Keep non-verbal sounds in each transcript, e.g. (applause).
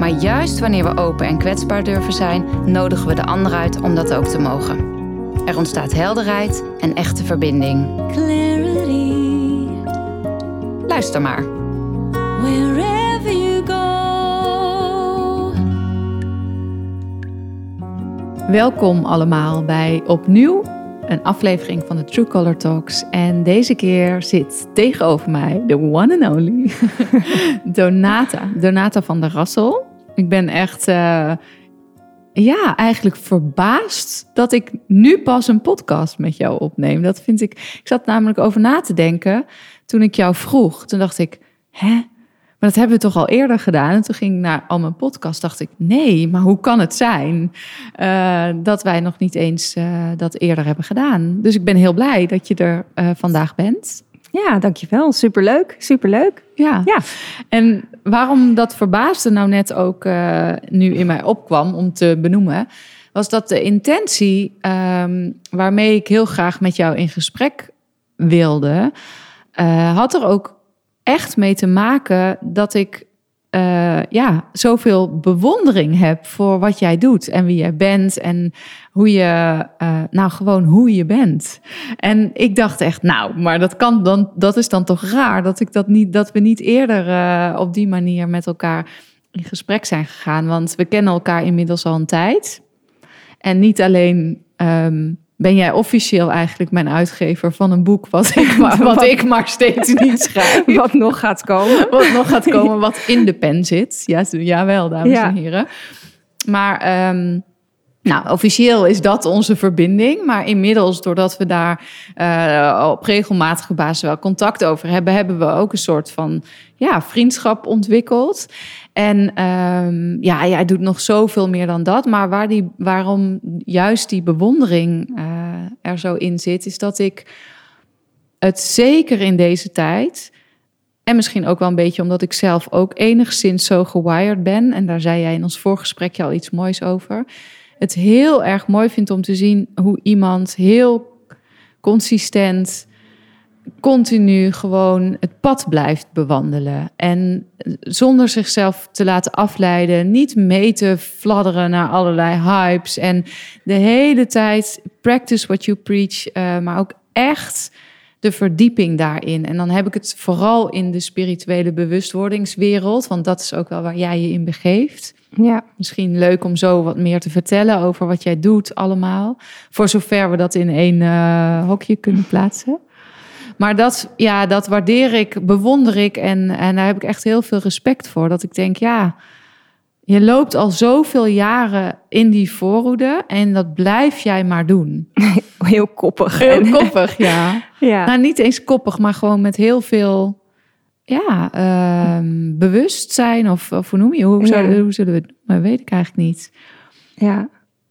Maar juist wanneer we open en kwetsbaar durven zijn, nodigen we de ander uit om dat ook te mogen. Er ontstaat helderheid en echte verbinding. Clarity, Luister maar. wherever you go. Welkom allemaal bij opnieuw een aflevering van de True Color Talks. En deze keer zit tegenover mij de one and only (laughs) Donata. Donata van der Rassel. Ik ben echt, eh, ja, eigenlijk verbaasd dat ik nu pas een podcast met jou opneem. Dat vind ik, ik zat namelijk over na te denken toen ik jou vroeg. Toen dacht ik, hè? Maar dat hebben we toch al eerder gedaan. En toen ging ik naar al mijn podcast. Dacht ik, nee, maar hoe kan het zijn eh, dat wij nog niet eens eh, dat eerder hebben gedaan? Dus ik ben heel blij dat je er vandaag bent. Ja, dankjewel. Superleuk, superleuk. Ja. Ja. En waarom dat verbaasde nou net ook eh, nu in mij opkwam om te benoemen, was dat de intentie ehm, waarmee ik heel graag met jou in gesprek wilde, eh, had er ook echt mee te maken dat ik eh, ja, zoveel bewondering heb voor wat jij doet en wie jij bent en hoe je, eh, nou gewoon hoe je bent. En ik dacht echt, nou, maar dat kan dan, dat is dan toch raar dat ik dat niet, dat we niet eerder eh, op die manier met elkaar in gesprek zijn gegaan, want we kennen elkaar inmiddels al een tijd. En niet alleen ehm, ben jij officieel eigenlijk mijn uitgever van een boek wat ik (laughs) maar, wat ik maar steeds niet schrijf. (laughs) Wat nog gaat komen. Wat nog gaat (laughs) komen, wat in de pen zit. Ja, jawel, dames Ja. en heren. Maar ehm, nou, officieel is dat onze verbinding. Maar inmiddels, doordat we daar eh, op regelmatige basis wel contact over hebben, hebben we ook een soort van ja, vriendschap ontwikkeld. En ehm, ja, jij doet nog zoveel meer dan dat. Maar waar die, waarom juist die bewondering eh, er zo in zit, is dat ik het zeker in deze tijd. En misschien ook wel een beetje omdat ik zelf ook enigszins zo gewired ben. En daar zei jij in ons voorgesprekje al iets moois over. Het heel erg mooi vind om te zien hoe iemand heel consistent, continu gewoon het pad blijft bewandelen. En zonder zichzelf te laten afleiden, niet mee te fladderen naar allerlei hypes. En de hele tijd practice what you preach, eh, maar ook echt de verdieping daarin. En dan heb ik het vooral in de spirituele bewustwordingswereld, want dat is ook wel waar jij je in begeeft. Ja, Misschien leuk om zo wat meer te vertellen over wat jij doet allemaal. Voor zover we dat in één eh, hokje kunnen plaatsen. Maar dat, ja, dat waardeer ik, bewonder ik en, en daar heb ik echt heel veel respect voor. Dat ik denk, ja, je loopt al zoveel jaren in die voorhoede en dat blijf jij maar doen. (laughs) heel koppig. Heel En- koppig, ja. (laughs) ja. Nou, niet eens koppig, maar gewoon met heel veel ja, ehm, bewustzijn. Of, of hoe noem je? Hoe, Ja. hoe zullen we het noemen? Weet ik eigenlijk niet. ja.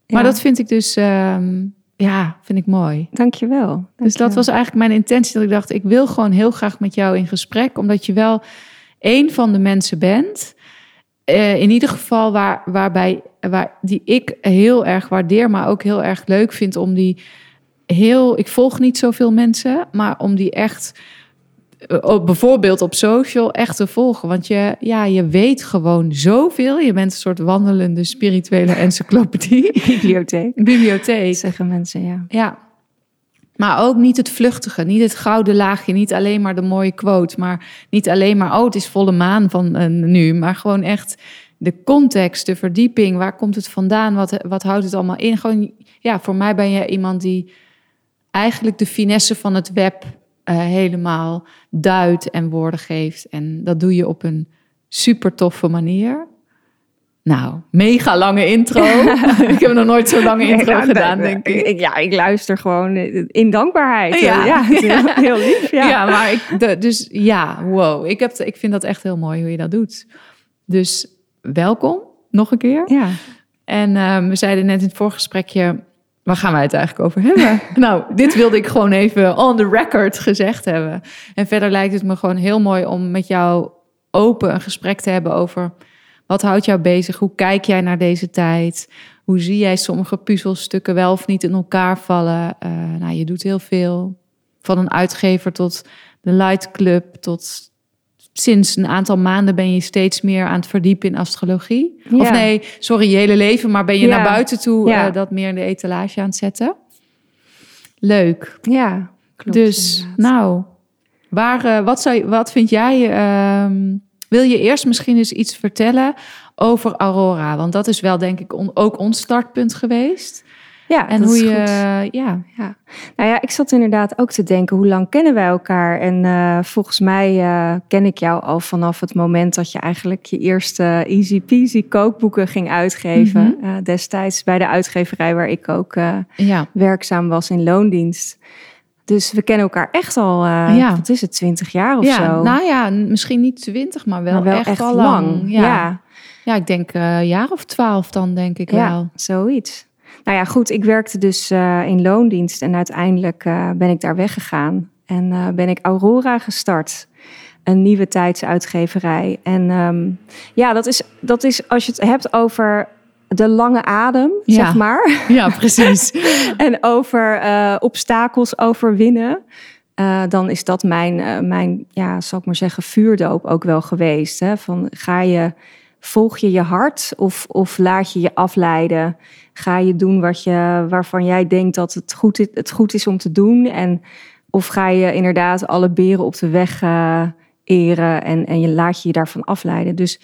Maar dat vind ik dus, ehm, ja, vind ik mooi. Dankjewel. Dus dat was eigenlijk mijn intentie. Dat ik dacht, ik wil gewoon heel graag met jou in gesprek. Omdat je wel een van de mensen bent. eh, in ieder geval waar, waarbij, waar, die ik heel erg waardeer. Maar ook heel erg leuk vind om die heel... Ik volg niet zoveel mensen. Maar om die echt... eh, op- bijvoorbeeld op social echt te volgen. Want je, ja, je weet gewoon zoveel. Je bent een soort wandelende spirituele (laughs) encyclopedie. Bibliotheek. Bibliotheek. Zeggen mensen, ja. Ja. Maar ook niet het vluchtige, niet het gouden laagje, niet alleen maar de mooie quote, maar niet alleen maar, oh, het is volle maan van eh, nu, maar gewoon echt de context, de verdieping, waar komt het vandaan, wat, wat houdt het allemaal in? Gewoon, ja, voor mij ben je iemand die eigenlijk de finesse van het web eh, helemaal duidt en woorden geeft. En dat doe je op een super toffe manier. Nou, mega lange intro. (laughs) ik heb nog nooit zo'n lange intro Ja, gedaan, denk ik. ik. Ja, ik luister gewoon in dankbaarheid. Ja. Ja, heel, (laughs) heel lief. Ja, maar ik, de- dus ja, wow. Ik, heb, ik vind dat echt heel mooi hoe je dat doet. Dus welkom. nog een keer. Ja. En ehm, we zeiden net in het voorgesprekje, waar gaan wij het eigenlijk over hebben? (laughs) nou, dit wilde ik gewoon even on the record gezegd hebben. En verder lijkt het me gewoon heel mooi om met jou open een gesprek te hebben over wat houdt jou bezig? Hoe kijk jij naar deze tijd? Hoe zie jij sommige puzzelstukken wel of niet in elkaar vallen? Eh, nou, je doet heel veel. Van een uitgever tot de Light Club, tot sinds een aantal maanden ben je steeds meer aan het verdiepen in astrologie. Of nee, sorry, je hele leven, maar ben je Ja. naar buiten toe Ja. eh, dat meer in de etalage aan het zetten? Leuk. Ja, klopt. dus, inderdaad. nou, waar, eh, wat, zou je, wat vind jij? ehm, wil je eerst misschien eens iets vertellen over Aurora? Want dat is wel, denk ik, on- ook ons startpunt geweest. Ja, En hoe je, goed. ja, Nou ja, ik zat inderdaad ook te denken, hoe lang kennen wij elkaar? En eh, volgens mij eh, ken ik jou al vanaf het moment dat je eigenlijk je eerste easy peasy kookboeken ging uitgeven. Mhm. Eh, destijds bij de uitgeverij waar ik ook ja. werkzaam was in loondienst. Dus we kennen elkaar echt al, Ja. wat is het, twintig jaar of ja, zo? nou ja, misschien niet twintig, maar wel, maar wel echt, echt al lang. lang. Ja. Ja. ja. ik denk een jaar of twaalf dan, denk ik Ja, wel. zoiets. Nou ja, goed, ik werkte dus eh, in loondienst en uiteindelijk eh, ben ik daar weggegaan. En eh, ben ik Aurora gestart, een nieuwe tijdsuitgeverij. En ehm, ja, dat is, dat is als je het hebt over de lange adem, Ja. zeg maar. (laughs) Ja, precies. (laughs) en over obstakels overwinnen. eh, dan is dat mijn, mijn, ja, zal ik maar zeggen, vuurdoop ook wel geweest. Hè? Van ga je, volg je je hart of, of laat je je afleiden? Ga je doen wat je, waarvan jij denkt dat het goed is, het goed is om te doen? En, of ga je inderdaad alle beren op de weg eh, eren en, en je laat je je daarvan afleiden? Dus,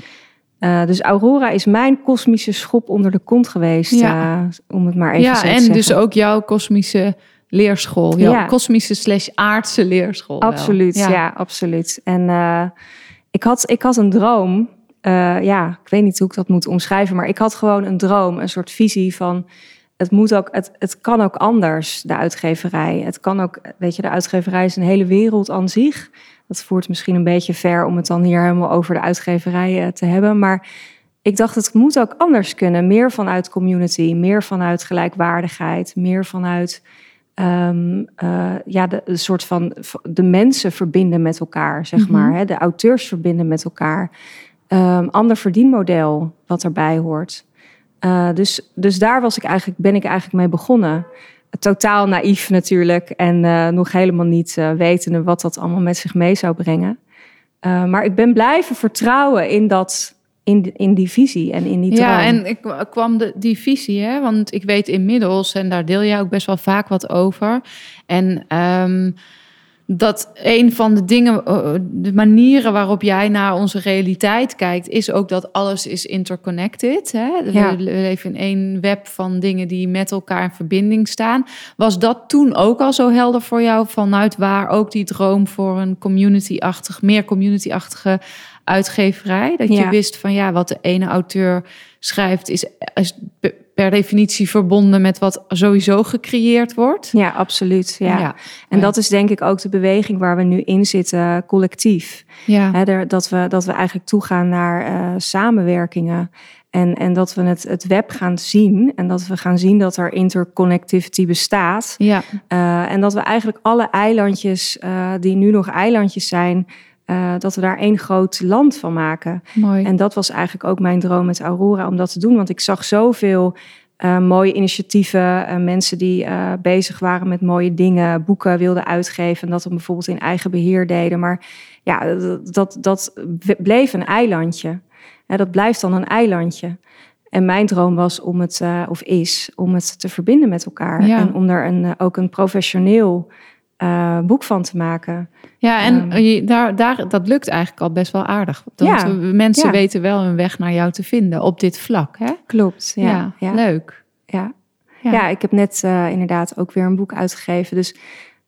eh, dus Aurora is mijn kosmische schop onder de kont geweest, Ja. eh, om het maar even ja, zo te en zeggen. dus ook jouw kosmische leerschool. Jouw Ja. kosmische slash aardse leerschool. Absoluut, ja. absoluut. En ik, had, ik had een droom. Eh, ja, ik weet niet hoe ik dat moet omschrijven, maar ik had gewoon een droom, een soort visie van. Het, moet ook, het, het kan ook anders, de uitgeverij. Het kan ook, weet je, de uitgeverij is een hele wereld aan zich. Dat voert misschien een beetje ver om het dan hier helemaal over de uitgeverij eh, te hebben. Maar ik dacht, het moet ook anders kunnen. Meer vanuit community, meer vanuit gelijkwaardigheid, meer vanuit eh, ja, de, de soort van de mensen verbinden met elkaar, zeg Mhm. maar. Hè? De auteurs verbinden met elkaar. Ehm, ander verdienmodel wat erbij hoort. Eh, dus, dus daar was ik eigenlijk, ben ik eigenlijk mee begonnen. Totaal naïef natuurlijk en eh, nog helemaal niet eh, wetende wat dat allemaal met zich mee zou brengen. Eh, maar ik ben blijven vertrouwen in, dat, in, in die visie en in die droom. Ja, en ik kwam de, die visie, hè? want ik weet inmiddels, en daar deel jij ook best wel vaak wat over. En ehm, dat een van de dingen, eh, de manieren waarop jij naar onze realiteit kijkt, is ook dat alles is interconnected. Hè? We- Ja. We leven in één web van dingen die met elkaar in verbinding staan. Was dat toen ook al zo helder voor jou, vanuit waar ook die droom voor een community-achtig, meer community-achtige uitgeverij? Dat je Ja. wist van ja, wat de ene auteur schrijft, is, is per definitie verbonden met wat sowieso gecreëerd wordt. Ja, absoluut. Ja. Ja. En Ja. dat is denk ik ook de beweging waar we nu in zitten, collectief. Ja. Dat, we, dat we eigenlijk toegaan naar eh, samenwerkingen. En, en dat we het, het web gaan zien. En dat we gaan zien dat er interconnectivity bestaat. Ja, Eh, en dat we eigenlijk alle eilandjes, eh, die nu nog eilandjes zijn, eh, dat we daar één groot land van maken. mooi. En dat was eigenlijk ook mijn droom met Aurora om dat te doen. Want ik zag zoveel eh, mooie initiatieven. eh, mensen die bezig waren met mooie dingen, boeken wilden uitgeven. En dat we bijvoorbeeld in eigen beheer deden. Maar ja, dat, dat, bleef een eilandje. Dat blijft dan een eilandje. En mijn droom was om het, of is, om het te verbinden met elkaar. Ja. En om er een, ook een professioneel eh, boek van te maken. Ja, en Ehm. je, daar, daar, dat lukt eigenlijk al best wel aardig. Want Ja, mensen ja. weten wel hun weg naar jou te vinden op dit vlak. Hè? Klopt, ja. ja, leuk. ja. Ja. Ik heb net eh, inderdaad ook weer een boek uitgegeven. Dus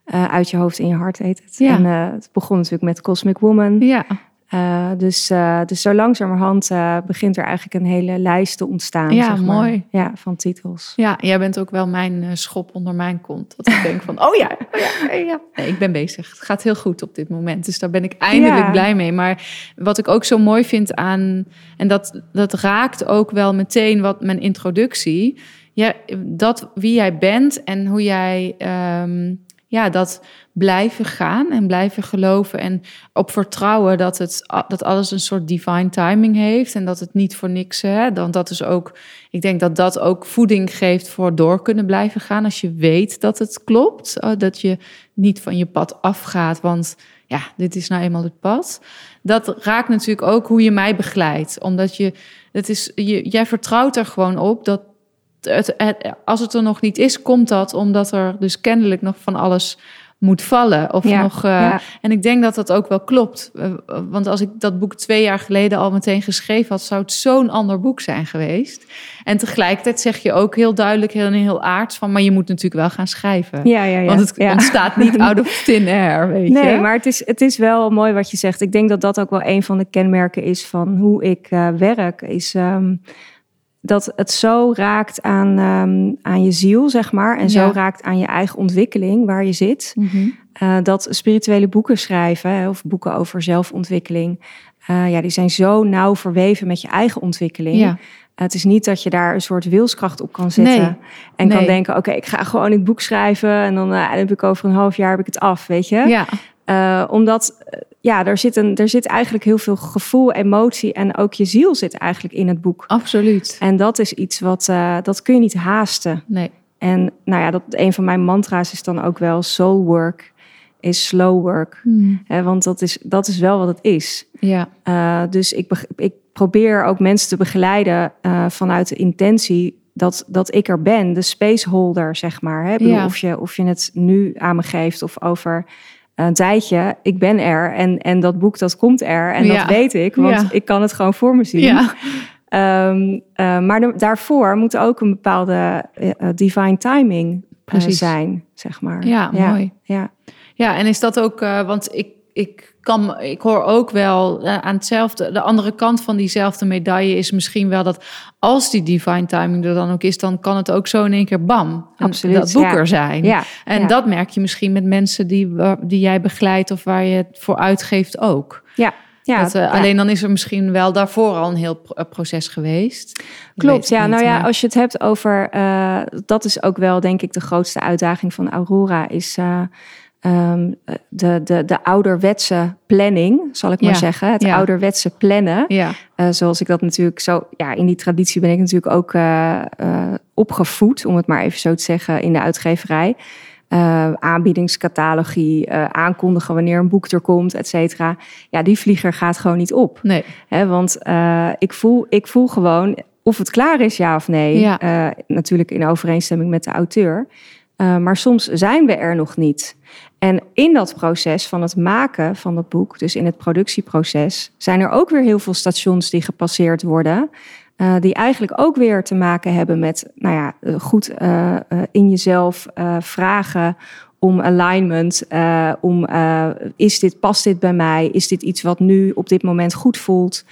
eh, Uit je hoofd in je hart heet het. Ja. En het begon natuurlijk met Cosmic Woman. Ja, Eh, dus, eh, dus zo langzamerhand eh, begint er eigenlijk een hele lijst te ontstaan. Ja, zeg maar. mooi. Ja, van titels. Ja, jij bent ook wel mijn schop onder mijn kont. Dat ik denk van, (laughs) oh ja, oh ja, oh ja. Nee, ik ben bezig. Het gaat heel goed op dit moment. Dus daar ben ik eindelijk Ja. blij mee. Maar wat ik ook zo mooi vind aan... En dat, dat raakt ook wel meteen wat mijn introductie. Ja, dat wie jij bent en hoe jij... ehm, ja, dat blijven gaan en blijven geloven en op vertrouwen dat, het, dat alles een soort divine timing heeft en dat het niet voor niks, hè, dan dat is ook, ik denk dat dat ook voeding geeft voor door kunnen blijven gaan als je weet dat het klopt, eh, dat je niet van je pad afgaat, want ja, dit is nou eenmaal het pad. Dat raakt natuurlijk ook hoe je mij begeleidt, omdat je, het is, je jij vertrouwt er gewoon op dat het, het- als het er nog niet is, komt dat omdat er dus kennelijk nog van alles moet vallen. Of Ja, nog, eh, ja. En ik denk dat dat ook wel klopt. Eh, want als ik dat boek twee jaar geleden al meteen geschreven had, zou het zo'n ander boek zijn geweest. En tegelijkertijd zeg je ook heel duidelijk, heel, heel aards van, maar je moet natuurlijk wel gaan schrijven. Ja, ja, ja. Want het ontstaat niet (laughs) out of thin air, weet je. Nee, maar het is, het is wel mooi wat je zegt. Ik denk dat dat ook wel een van de kenmerken is van hoe ik eh, werk. Is ehm, dat het zo raakt aan, ehm, aan je ziel, zeg maar. En zo Ja. raakt aan je eigen ontwikkeling, waar je zit. Mhm. Eh, dat spirituele boeken schrijven, of boeken over zelfontwikkeling... eh, ja, die zijn zo nauw verweven met je eigen ontwikkeling. Ja. Het is niet dat je daar een soort wilskracht op kan zetten. Nee. En kan denken, oké, ik ga gewoon dit boek schrijven... en dan eh, heb ik over een half jaar heb ik het af, weet je? Ja, Eh, omdat eh, ja, er zit, een, er zit eigenlijk heel veel gevoel, emotie en ook je ziel zit eigenlijk in het boek. absoluut. En dat is iets wat eh, dat kun je niet haasten. Nee. En nou ja, dat, een van mijn mantra's is dan ook wel soul work is slow work. Hè, want dat is, dat is wel wat het is. Ja, dus ik, ik probeer ook mensen te begeleiden vanuit de intentie dat, dat ik er ben, de spaceholder, zeg maar. Hè? Ik bedoel, Ja. of, je, of je het nu aan me geeft of over een tijdje, ik ben er en, en dat boek dat komt er en Ja. dat weet ik, want Ja. ik kan het gewoon voor me zien. ja. Ehm, eh, maar de- daarvoor moet ook een bepaalde eh, eh, divine timing zijn, zeg maar. Ja, mooi. Ja. Ja, en is dat ook, want ik, ik, kan, ik hoor ook wel eh, aan hetzelfde, de andere kant van diezelfde medaille is misschien wel dat als die divine timing er dan ook is, dan kan het ook zo in één keer bam, Absoluut, dat boek ja. er zijn. Ja, En ja. dat merk je misschien met mensen die, die jij begeleidt of waar je het voor uitgeeft ook. Ja, ja, dat, eh, ja. Alleen dan is er misschien wel daarvoor al een heel eh, proces geweest. Klopt, ja. niet, nou ja, maar- als je het hebt over, dat is ook wel denk ik de grootste uitdaging van Aurora, is eh, ehm, de, de, de ouderwetse planning, zal ik maar zeggen. Het ja. ouderwetse plannen. Ja, Eh, zoals ik dat natuurlijk zo, ja, in die traditie ben ik natuurlijk ook eh, eh, opgevoed, om het maar even zo te zeggen, in de uitgeverij. Aanbiedingscatalogie, aankondigen wanneer een boek er komt, et cetera. Ja, die vlieger gaat gewoon niet op. nee. Hè, want ik, voel, ik voel gewoon of het klaar is, ja of nee. Ja. Natuurlijk in overeenstemming met de auteur. Eh, maar soms zijn we er nog niet. En in dat proces van het maken van dat boek, dus in het productieproces, zijn er ook weer heel veel stations die gepasseerd worden. eh, die eigenlijk ook weer te maken hebben met, nou ja, eh, goed in jezelf vragen om alignment, om is dit, past dit bij mij? Is dit iets wat nu op dit moment goed voelt?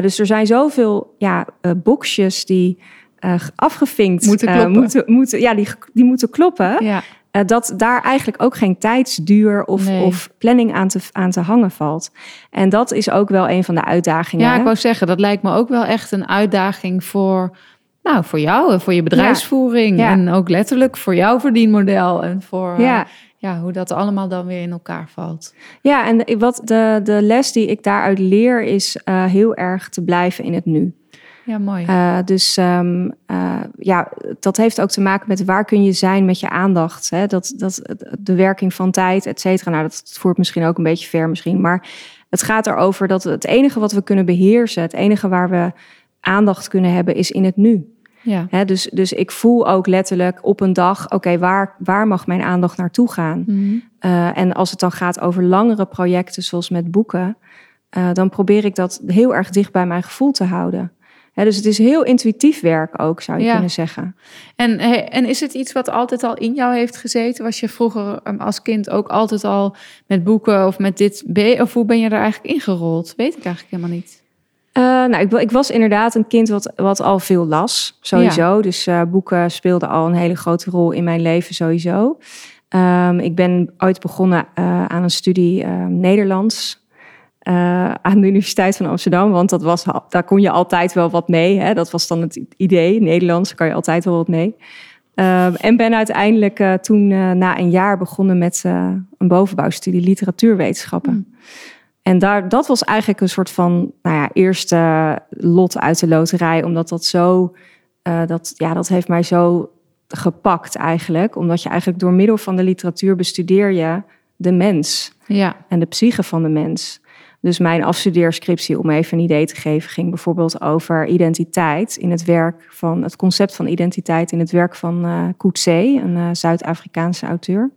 Dus er zijn zoveel ja, boxjes die eh, afgevinkt Moeten eh, kloppen. moeten, moeten, ja, die, die moeten kloppen. Ja, Eh, dat daar eigenlijk ook geen tijdsduur of, Nee. of planning aan te, aan te hangen valt. En dat is ook wel een van de uitdagingen. Ja, hè? ik wou zeggen, dat lijkt me ook wel echt een uitdaging voor, nou, voor jou en voor je bedrijfsvoering. Ja. En ook letterlijk voor jouw verdienmodel en voor Ja. ja, hoe dat allemaal dan weer in elkaar valt. Ja, en wat de, de les die ik daaruit leer is heel erg te blijven in het nu. Ja, mooi. Eh, dus ehm, eh, ja, dat heeft ook te maken met waar kun je zijn met je aandacht. Hè? Dat, dat, de werking van tijd, et cetera. Nou, dat voert misschien ook een beetje ver misschien. Maar het gaat erover dat het enige wat we kunnen beheersen... het enige waar we aandacht kunnen hebben, is in het nu. ja. Hè? Dus, dus ik voel ook letterlijk op een dag... oké, waar, waar mag mijn aandacht naartoe gaan? Mhm. Uh, en als het dan gaat over langere projecten, zoals met boeken, uh, dan probeer ik dat heel erg dicht bij mijn gevoel te houden. Dus het is heel intuïtief werk ook, zou je Ja. kunnen zeggen. En, en is het iets wat altijd al in jou heeft gezeten? Was je vroeger um, als kind ook altijd al met boeken of met dit... Of hoe ben je er eigenlijk ingerold? Weet ik eigenlijk helemaal niet. Eh, nou, ik, ik was inderdaad een kind wat, wat al veel las, sowieso. Dus eh, boeken speelden al een hele grote rol in mijn leven, sowieso. Ehm, ik ben ooit begonnen eh, aan een studie eh, Nederlands eh, aan de Universiteit van Amsterdam. Want dat was, daar kon je altijd wel wat mee. Hè? Dat was dan het idee. Nederlands kan je altijd wel wat mee. Ehm, en ben uiteindelijk eh, toen eh, na een jaar begonnen met eh, een bovenbouwstudie literatuurwetenschappen. En daar, dat was eigenlijk een soort van, nou ja, eerste lot uit de loterij. Omdat dat zo, eh, dat, ja, dat heeft mij zo gepakt eigenlijk. Omdat je eigenlijk door middel van de literatuur bestudeer je de mens Ja, en de psyche van de mens. Dus mijn afstudeerscriptie, om even een idee te geven, ging bijvoorbeeld over identiteit in het werk van het concept van identiteit in het werk van eh Coetzee, een eh, Zuid-Afrikaanse auteur.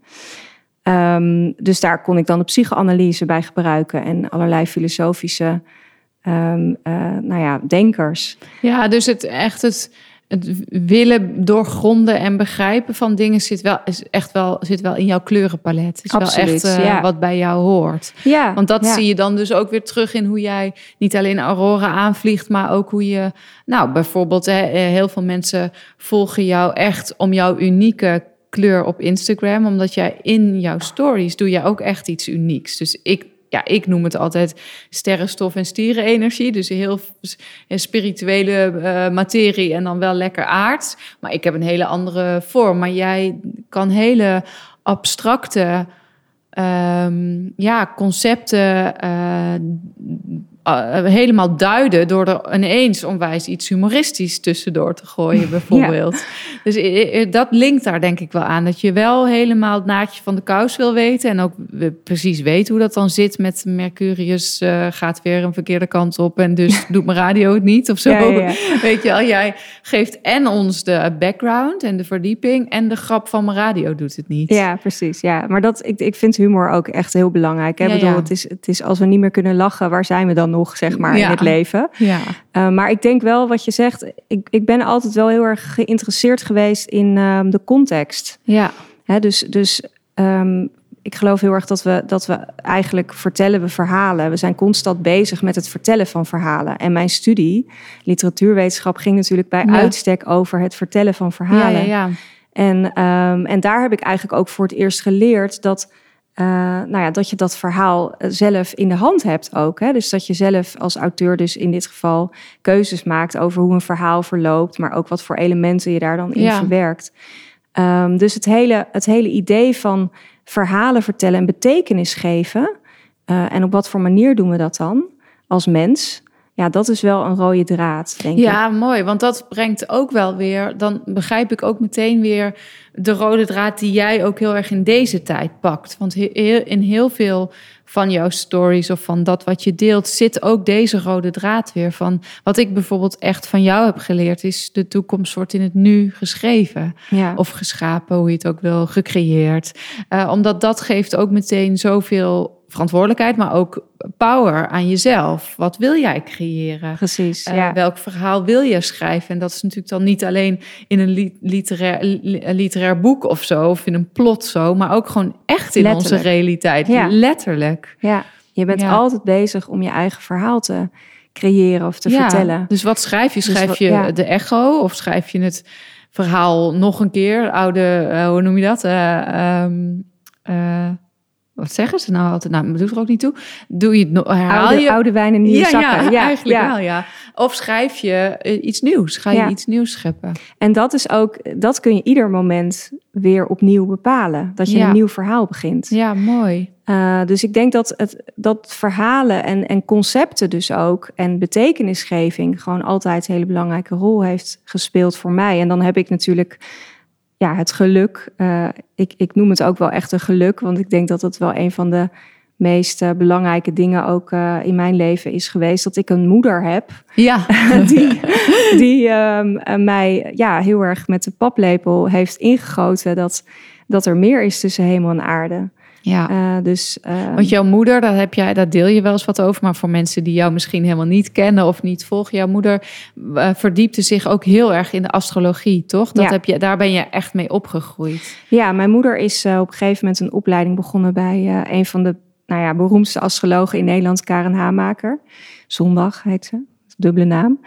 Ehm, dus daar kon ik dan de psychoanalyse bij gebruiken en allerlei filosofische ehm, eh, nou ja, denkers. ja dus het echt het, het willen doorgronden en begrijpen van dingen zit wel, is echt wel, zit wel in jouw kleurenpalet. Is Absoluut, wel echt eh, ja. wat bij jou hoort. Ja, Want dat ja. zie je dan dus ook weer terug in hoe jij niet alleen Aurora aanvliegt, maar ook hoe je, nou bijvoorbeeld, hè, eh, heel veel mensen volgen jou echt om jouw unieke kleur op Instagram, omdat jij in jouw stories doe je ook echt iets unieks. Dus ik, ja, ik noem het altijd sterrenstof en stierenenergie, dus heel spirituele eh, materie en dan wel lekker aards. Maar ik heb een hele andere vorm. Maar jij kan hele abstracte ehm, ja, concepten eh, eh, helemaal duiden door er ineens onwijs iets humoristisch tussendoor te gooien, (laughs) bijvoorbeeld. Dus dat linkt daar denk ik wel aan. Dat je wel helemaal het naadje van de kous wil weten en ook precies weet hoe dat dan zit met Mercurius eh, gaat weer een verkeerde kant op en dus (laughs) doet mijn radio het niet of zo. Ja. Weet je wel, jij geeft en ons de background en de verdieping en de grap van mijn radio doet het niet. Ja, precies. Ja, maar dat, ik, ik vind humor ook echt heel belangrijk. Ja, bedoel. Het, is, het is als we niet meer kunnen lachen, waar zijn we dan nog, zeg maar, Ja. in het leven? Ja. Uh, maar ik denk wel wat je zegt. Ik, ik ben altijd wel heel erg geïnteresseerd geweest in ehm, de context. Ja. Hè, dus dus ehm, ik geloof heel erg dat we, dat we eigenlijk vertellen we verhalen. We zijn constant bezig met het vertellen van verhalen. En mijn studie, literatuurwetenschap, ging natuurlijk bij Ja. uitstek over het vertellen van verhalen. ja, ja. En, ehm, en daar heb ik eigenlijk ook voor het eerst geleerd dat, eh, nou ja, dat je dat verhaal eh, zelf in de hand hebt ook. Hè? Dus dat je zelf als auteur dus in dit geval keuzes maakt over hoe een verhaal verloopt, maar ook wat voor elementen je daar dan in Ja. verwerkt. Ehm, dus het hele, het hele idee van verhalen vertellen en betekenis geven, eh, en op wat voor manier doen we dat dan als mens? Ja, dat is wel een rode draad, denk ik. Ja, mooi. Want dat brengt ook wel weer, dan begrijp ik ook meteen weer de rode draad die jij ook heel erg in deze tijd pakt. Want in heel veel van jouw stories of van dat wat je deelt, zit ook deze rode draad weer van. Wat ik bijvoorbeeld echt van jou heb geleerd, is de toekomst wordt in het nu geschreven. Ja. Of geschapen, hoe je het ook wil, gecreëerd. Eh, omdat dat geeft ook meteen zoveel verantwoordelijkheid, maar ook power aan jezelf. Wat wil jij creëren? Precies, Eh, ja. Welk verhaal wil je schrijven? En dat is natuurlijk dan niet alleen in een li- literair, li- literair boek of zo, of in een plot zo, maar ook gewoon echt in onze realiteit. Ja. Letterlijk. Ja, je bent Ja. altijd bezig om je eigen verhaal te creëren of te vertellen. Dus wat schrijf je? Dus Schrijf wat- je de echo of schrijf je het verhaal nog een keer? Oude, eh, hoe noem je dat? Eh, wat zeggen ze nou altijd? Nou, doet er ook niet toe. Doe je het nog? Herhaal Oude, je? oude wijn nieuwe ja, zakken. ja, eigenlijk ja. wel, ja. Of schrijf je eh, iets nieuws? Ga je Ja. iets nieuws scheppen? En dat is ook, dat kun je ieder moment weer opnieuw bepalen. Dat je een nieuw verhaal begint. Ja, mooi. Uh, dus ik denk dat, het, dat verhalen en, en concepten dus ook en betekenisgeving gewoon altijd een hele belangrijke rol heeft gespeeld voor mij. En dan heb ik natuurlijk ja, het geluk. uh, ik, ik noem het ook wel echt een geluk, want ik denk dat het wel een van de meest uh, belangrijke dingen ook uh, in mijn leven is geweest. Dat ik een moeder heb Ja. (laughs) die, (laughs) die um, mij ja, heel erg met de paplepel heeft ingegoten dat, dat er meer is tussen hemel en aarde. Ja. Eh, dus eh, Want jouw moeder, daar, heb jij, daar deel je wel eens wat over. Maar voor mensen die jou misschien helemaal niet kennen of niet volgen. Jouw moeder eh, verdiepte zich ook heel erg in de astrologie, toch? Dat Ja. heb je, daar ben je echt mee opgegroeid. ja, mijn moeder is eh, op een gegeven moment een opleiding begonnen bij een van de nou ja, beroemdste astrologen in Nederland, Karen Hamaker. Zondag heet ze, dubbele naam.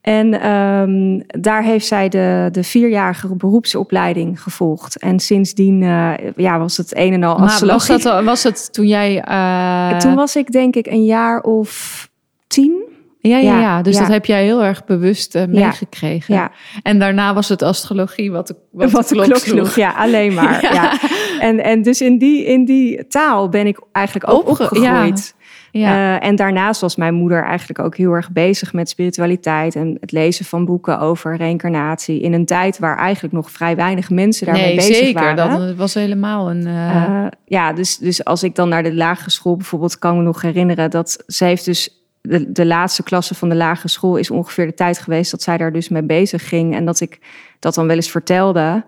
En ehm, daar heeft zij de, de vierjarige beroepsopleiding gevolgd. En sindsdien eh, ja, was het een en al Maar was, astrologie. dat, al- was het toen jij... eh, Toen was ik denk ik een jaar of tien. ja, ja, ja, ja, dus ja. dat heb jij heel erg bewust eh, meegekregen. Ja, En daarna was het astrologie wat de, wat wat de de klok, sloeg. Ja, alleen maar. (laughs) Ja. ja. En, en dus in die, in die taal ben ik eigenlijk ook Opge- opgegroeid. Ja. Eh, en daarnaast was mijn moeder eigenlijk ook heel erg bezig met spiritualiteit en het lezen van boeken over reïncarnatie. In een tijd waar eigenlijk nog vrij weinig mensen daarmee nee, bezig zeker. waren. Dat was helemaal een... eh, Eh, ja, dus, dus als ik dan naar de lagere school bijvoorbeeld kan me nog herinneren dat ze heeft dus de, de laatste klasse van de lagere school is ongeveer de tijd geweest dat zij daar dus mee bezig ging en dat ik dat dan wel eens vertelde.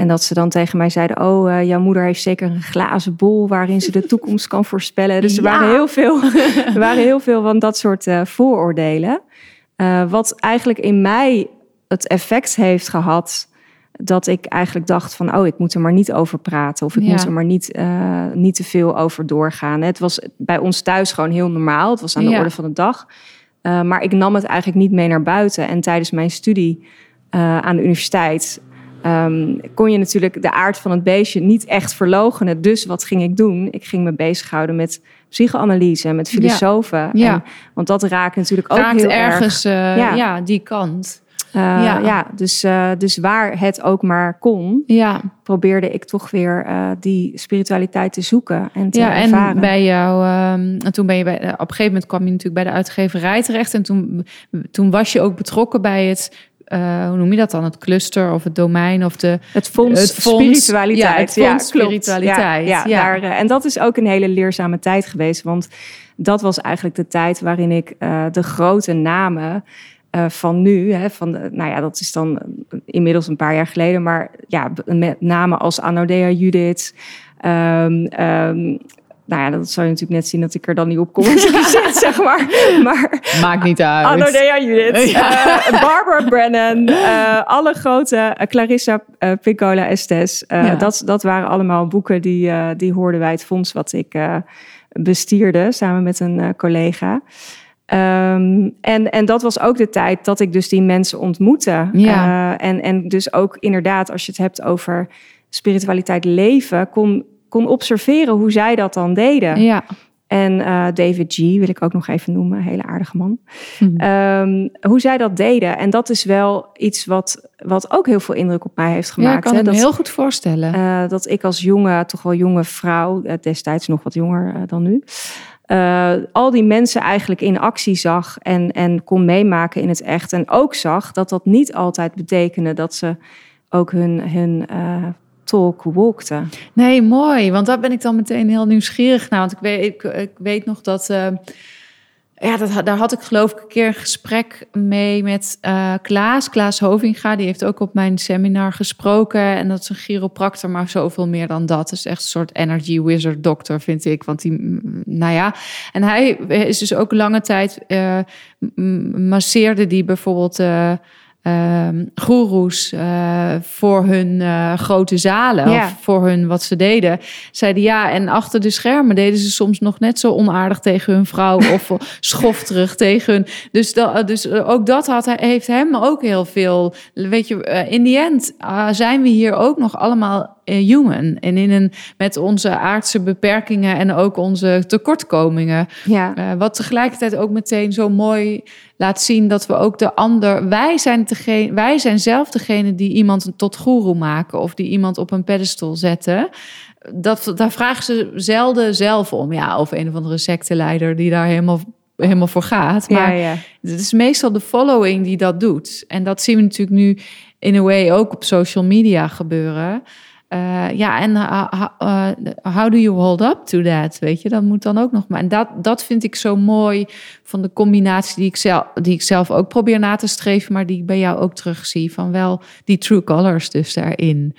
En dat ze dan tegen mij zeiden: Oh, eh, jouw moeder heeft zeker een glazen bol waarin ze de toekomst kan voorspellen. Dus er, Ja. waren heel veel, (laughs) er waren heel veel van dat soort eh, vooroordelen. Eh, wat eigenlijk in mij het effect heeft gehad dat ik eigenlijk dacht van, oh, ik moet er maar niet over praten. Of ik Ja. moet er maar niet, niet te veel over doorgaan. Het was bij ons thuis gewoon heel normaal. Het was aan de Ja. orde van de dag. Maar ik nam het eigenlijk niet mee naar buiten. En tijdens mijn studie aan de universiteit... ehm, kon je natuurlijk de aard van het beestje niet echt verlogenen. Dus wat ging ik doen? Ik ging me bezighouden met psychoanalyse, met filosofen. Ja. En, want dat raakt natuurlijk ook raakt heel ergens eh, ja. Ja. die kant. erg. ja. dus, eh, dus waar het ook maar kon Ja, probeerde ik toch weer eh, die spiritualiteit te zoeken en te ja ervaren. en bij jou, ehm, en toen ben je bij, op een gegeven moment kwam je natuurlijk bij de uitgeverij terecht. En toen, toen was je ook betrokken bij het, eh, hoe noem je dat dan? Het cluster of het domein of de. het fonds, het fonds- spiritualiteit. ja, het fonds klopt. spiritualiteit, Ja, ja. Daar, eh, en dat is ook een hele leerzame tijd geweest. Want dat was eigenlijk de tijd waarin ik eh, de grote namen van nu, hè, van de, nou ja, dat is dan inmiddels een paar jaar geleden, maar ja, met namen als Anodea Judith. ehm, nou ja, dat zou je natuurlijk net zien dat ik er dan niet op kom (laughs) zitten, zeg maar. Maar Maakt niet uit. Anodea Judith, (laughs) eh, Barbara Brennan, eh, alle grote, eh, Clarissa Piccola Estes. Ja. dat, dat waren allemaal boeken die, die hoorden bij het fonds wat ik bestierde samen met een collega. Ehm, en, en dat was ook de tijd dat ik dus die mensen ontmoette. Ja. En, en dus ook inderdaad, als je het hebt over spiritualiteit leven, kon, kon observeren hoe zij dat dan deden. Ja, En eh, David G. wil ik ook nog even noemen, een hele aardige man. Mhm. Ehm, hoe zij dat deden. En dat is wel iets wat, wat ook heel veel indruk op mij heeft ja gemaakt. ik kan hè. het me dat, heel goed voorstellen. eh, dat ik als jonge, toch wel jonge vrouw, eh, destijds nog wat jonger dan nu, al die mensen eigenlijk in actie zag en, en kon meemaken in het echt. En ook zag dat dat niet altijd betekende dat ze ook hun, hun talk. Nee, mooi. Want daar ben ik dan meteen heel nieuwsgierig naar. Want ik weet, ik, weet nog dat. eh, ja, dat, daar had ik geloof ik een keer een gesprek mee met eh, Klaas. Klaas Hovinga. Die heeft ook op mijn seminar gesproken. En dat is een chiropractor, maar zoveel meer dan dat. Is echt een soort energy wizard dokter, vind ik. Want die, mm, nou ja. En hij is dus ook lange tijd... m- masseerde die bijvoorbeeld... ehm goeroes eh, voor hun eh, grote zalen Ja. of voor hun wat ze deden. Zeiden ja, en achter de schermen deden ze soms nog net zo onaardig tegen hun vrouw (laughs) of schofterig tegen hun. Dus, dat, dus eh, ook dat had, hij- heeft hem ook heel veel. Weet je, eh, in die end zijn we hier ook nog allemaal eh, human en in een met onze aardse beperkingen en ook onze tekortkomingen. Ja, Eh, wat tegelijkertijd ook meteen zo mooi laat zien dat we ook de ander. Wij zijn, degene, wij zijn zelf degene die iemand tot goeroe maken of die iemand op een pedestal zetten. Dat, daar vragen ze zelden zelf om. Ja, of een of andere secteleider die daar helemaal, helemaal voor gaat. Maar ja, ja. het is meestal de following die dat doet. En dat zien we natuurlijk nu in a way ook op social media gebeuren. Eh, ja, en uh, how do you hold up to that? Weet je, dat moet dan ook nog maar. En dat, dat vind ik zo mooi van de combinatie die ik, zelf, die ik zelf ook probeer na te streven, maar die ik bij jou ook terugzie. Van wel die true colors dus daarin.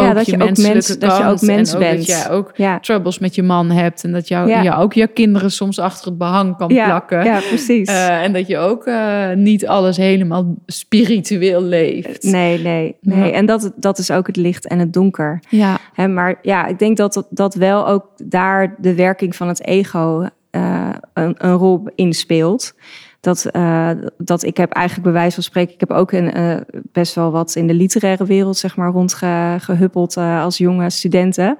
Ja, ook dat je, je ook mens- dat je ook kant mens en bent. dat jij ook Ja. troubles met je man hebt en dat jou, Ja. je ook je kinderen soms achter het behang kan Ja, plakken. ja, precies. Eh, en dat je ook eh, niet alles helemaal spiritueel leeft. Nee, nee, nee. En dat, dat is ook het licht en het donker. Ja, Hè, maar ja, ik denk dat, dat- dat wel ook daar de werking van het ego eh, een, een rol in speelt. Dat, eh, dat ik heb eigenlijk bij wijze van spreken, ik heb ook eh, best wel wat in de literaire wereld zeg maar rondgehuppeld eh, als jonge studenten.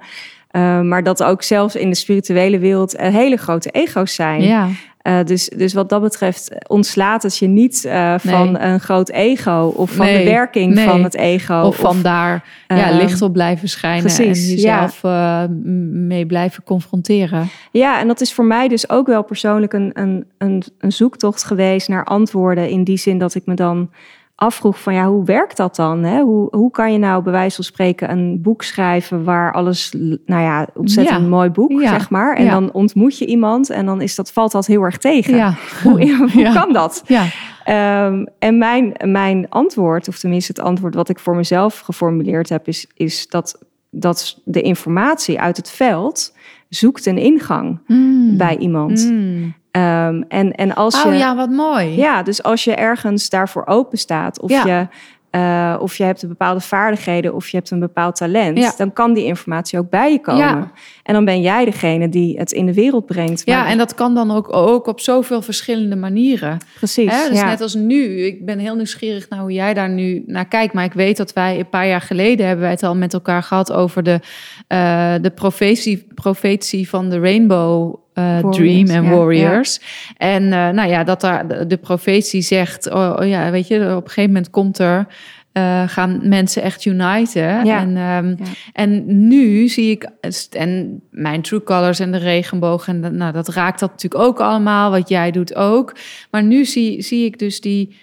Maar dat ook zelfs in de spirituele wereld hele grote ego's zijn. ja. Eh, dus, dus wat dat betreft ontslaat het je niet eh, van Nee. een groot ego of van Nee, de werking nee. van het ego. of van daar ja, ehm, licht op blijven schijnen precies, en jezelf eh, mee blijven confronteren. Ja, en dat is voor mij dus ook wel persoonlijk een, een, een, een zoektocht geweest naar antwoorden. In die zin dat ik me dan afvroeg van ja, hoe werkt dat dan? Hè? Hoe, hoe kan je nou bij wijze van spreken een boek schrijven waar alles, nou ja, ontzettend Ja. mooi boek, Ja. zeg maar. En Ja. dan ontmoet je iemand en dan is dat, valt dat heel erg tegen. Hoe, (laughs) hoe kan dat? ja. Ehm, en mijn, mijn antwoord, of tenminste het antwoord wat ik voor mezelf geformuleerd heb, is, is dat, dat de informatie uit het veld zoekt een ingang Mm. bij iemand. Mm. Ehm, en, en als je. Oh ja, wat mooi. Ja, dus als je ergens daarvoor open staat, of, Ja. je, eh, of je hebt een bepaalde vaardigheden of je hebt een bepaald talent, Ja. dan kan die informatie ook bij je komen. Ja. En dan ben jij degene die het in de wereld brengt. Ja, Maar- en dat kan dan ook, ook op zoveel verschillende manieren. precies. Hè? Dus net als nu. Ik ben heel nieuwsgierig naar hoe jij daar nu naar kijkt. Maar ik weet dat wij een paar jaar geleden hebben wij het al met elkaar gehad over de, eh, de profetie, profetie van de Rainbow. Eh, Warriors, Dream en Warriors. En eh, nou ja, dat daar de, profetie zegt: oh, oh ja, weet je, op een gegeven moment komt er. eh, gaan mensen echt uniten. Ja. En, ehm, Ja. en nu zie ik, en mijn True Colors en de regenboog, en dat- nou, dat raakt dat natuurlijk ook allemaal, wat jij doet ook. Maar nu zie, zie ik dus die,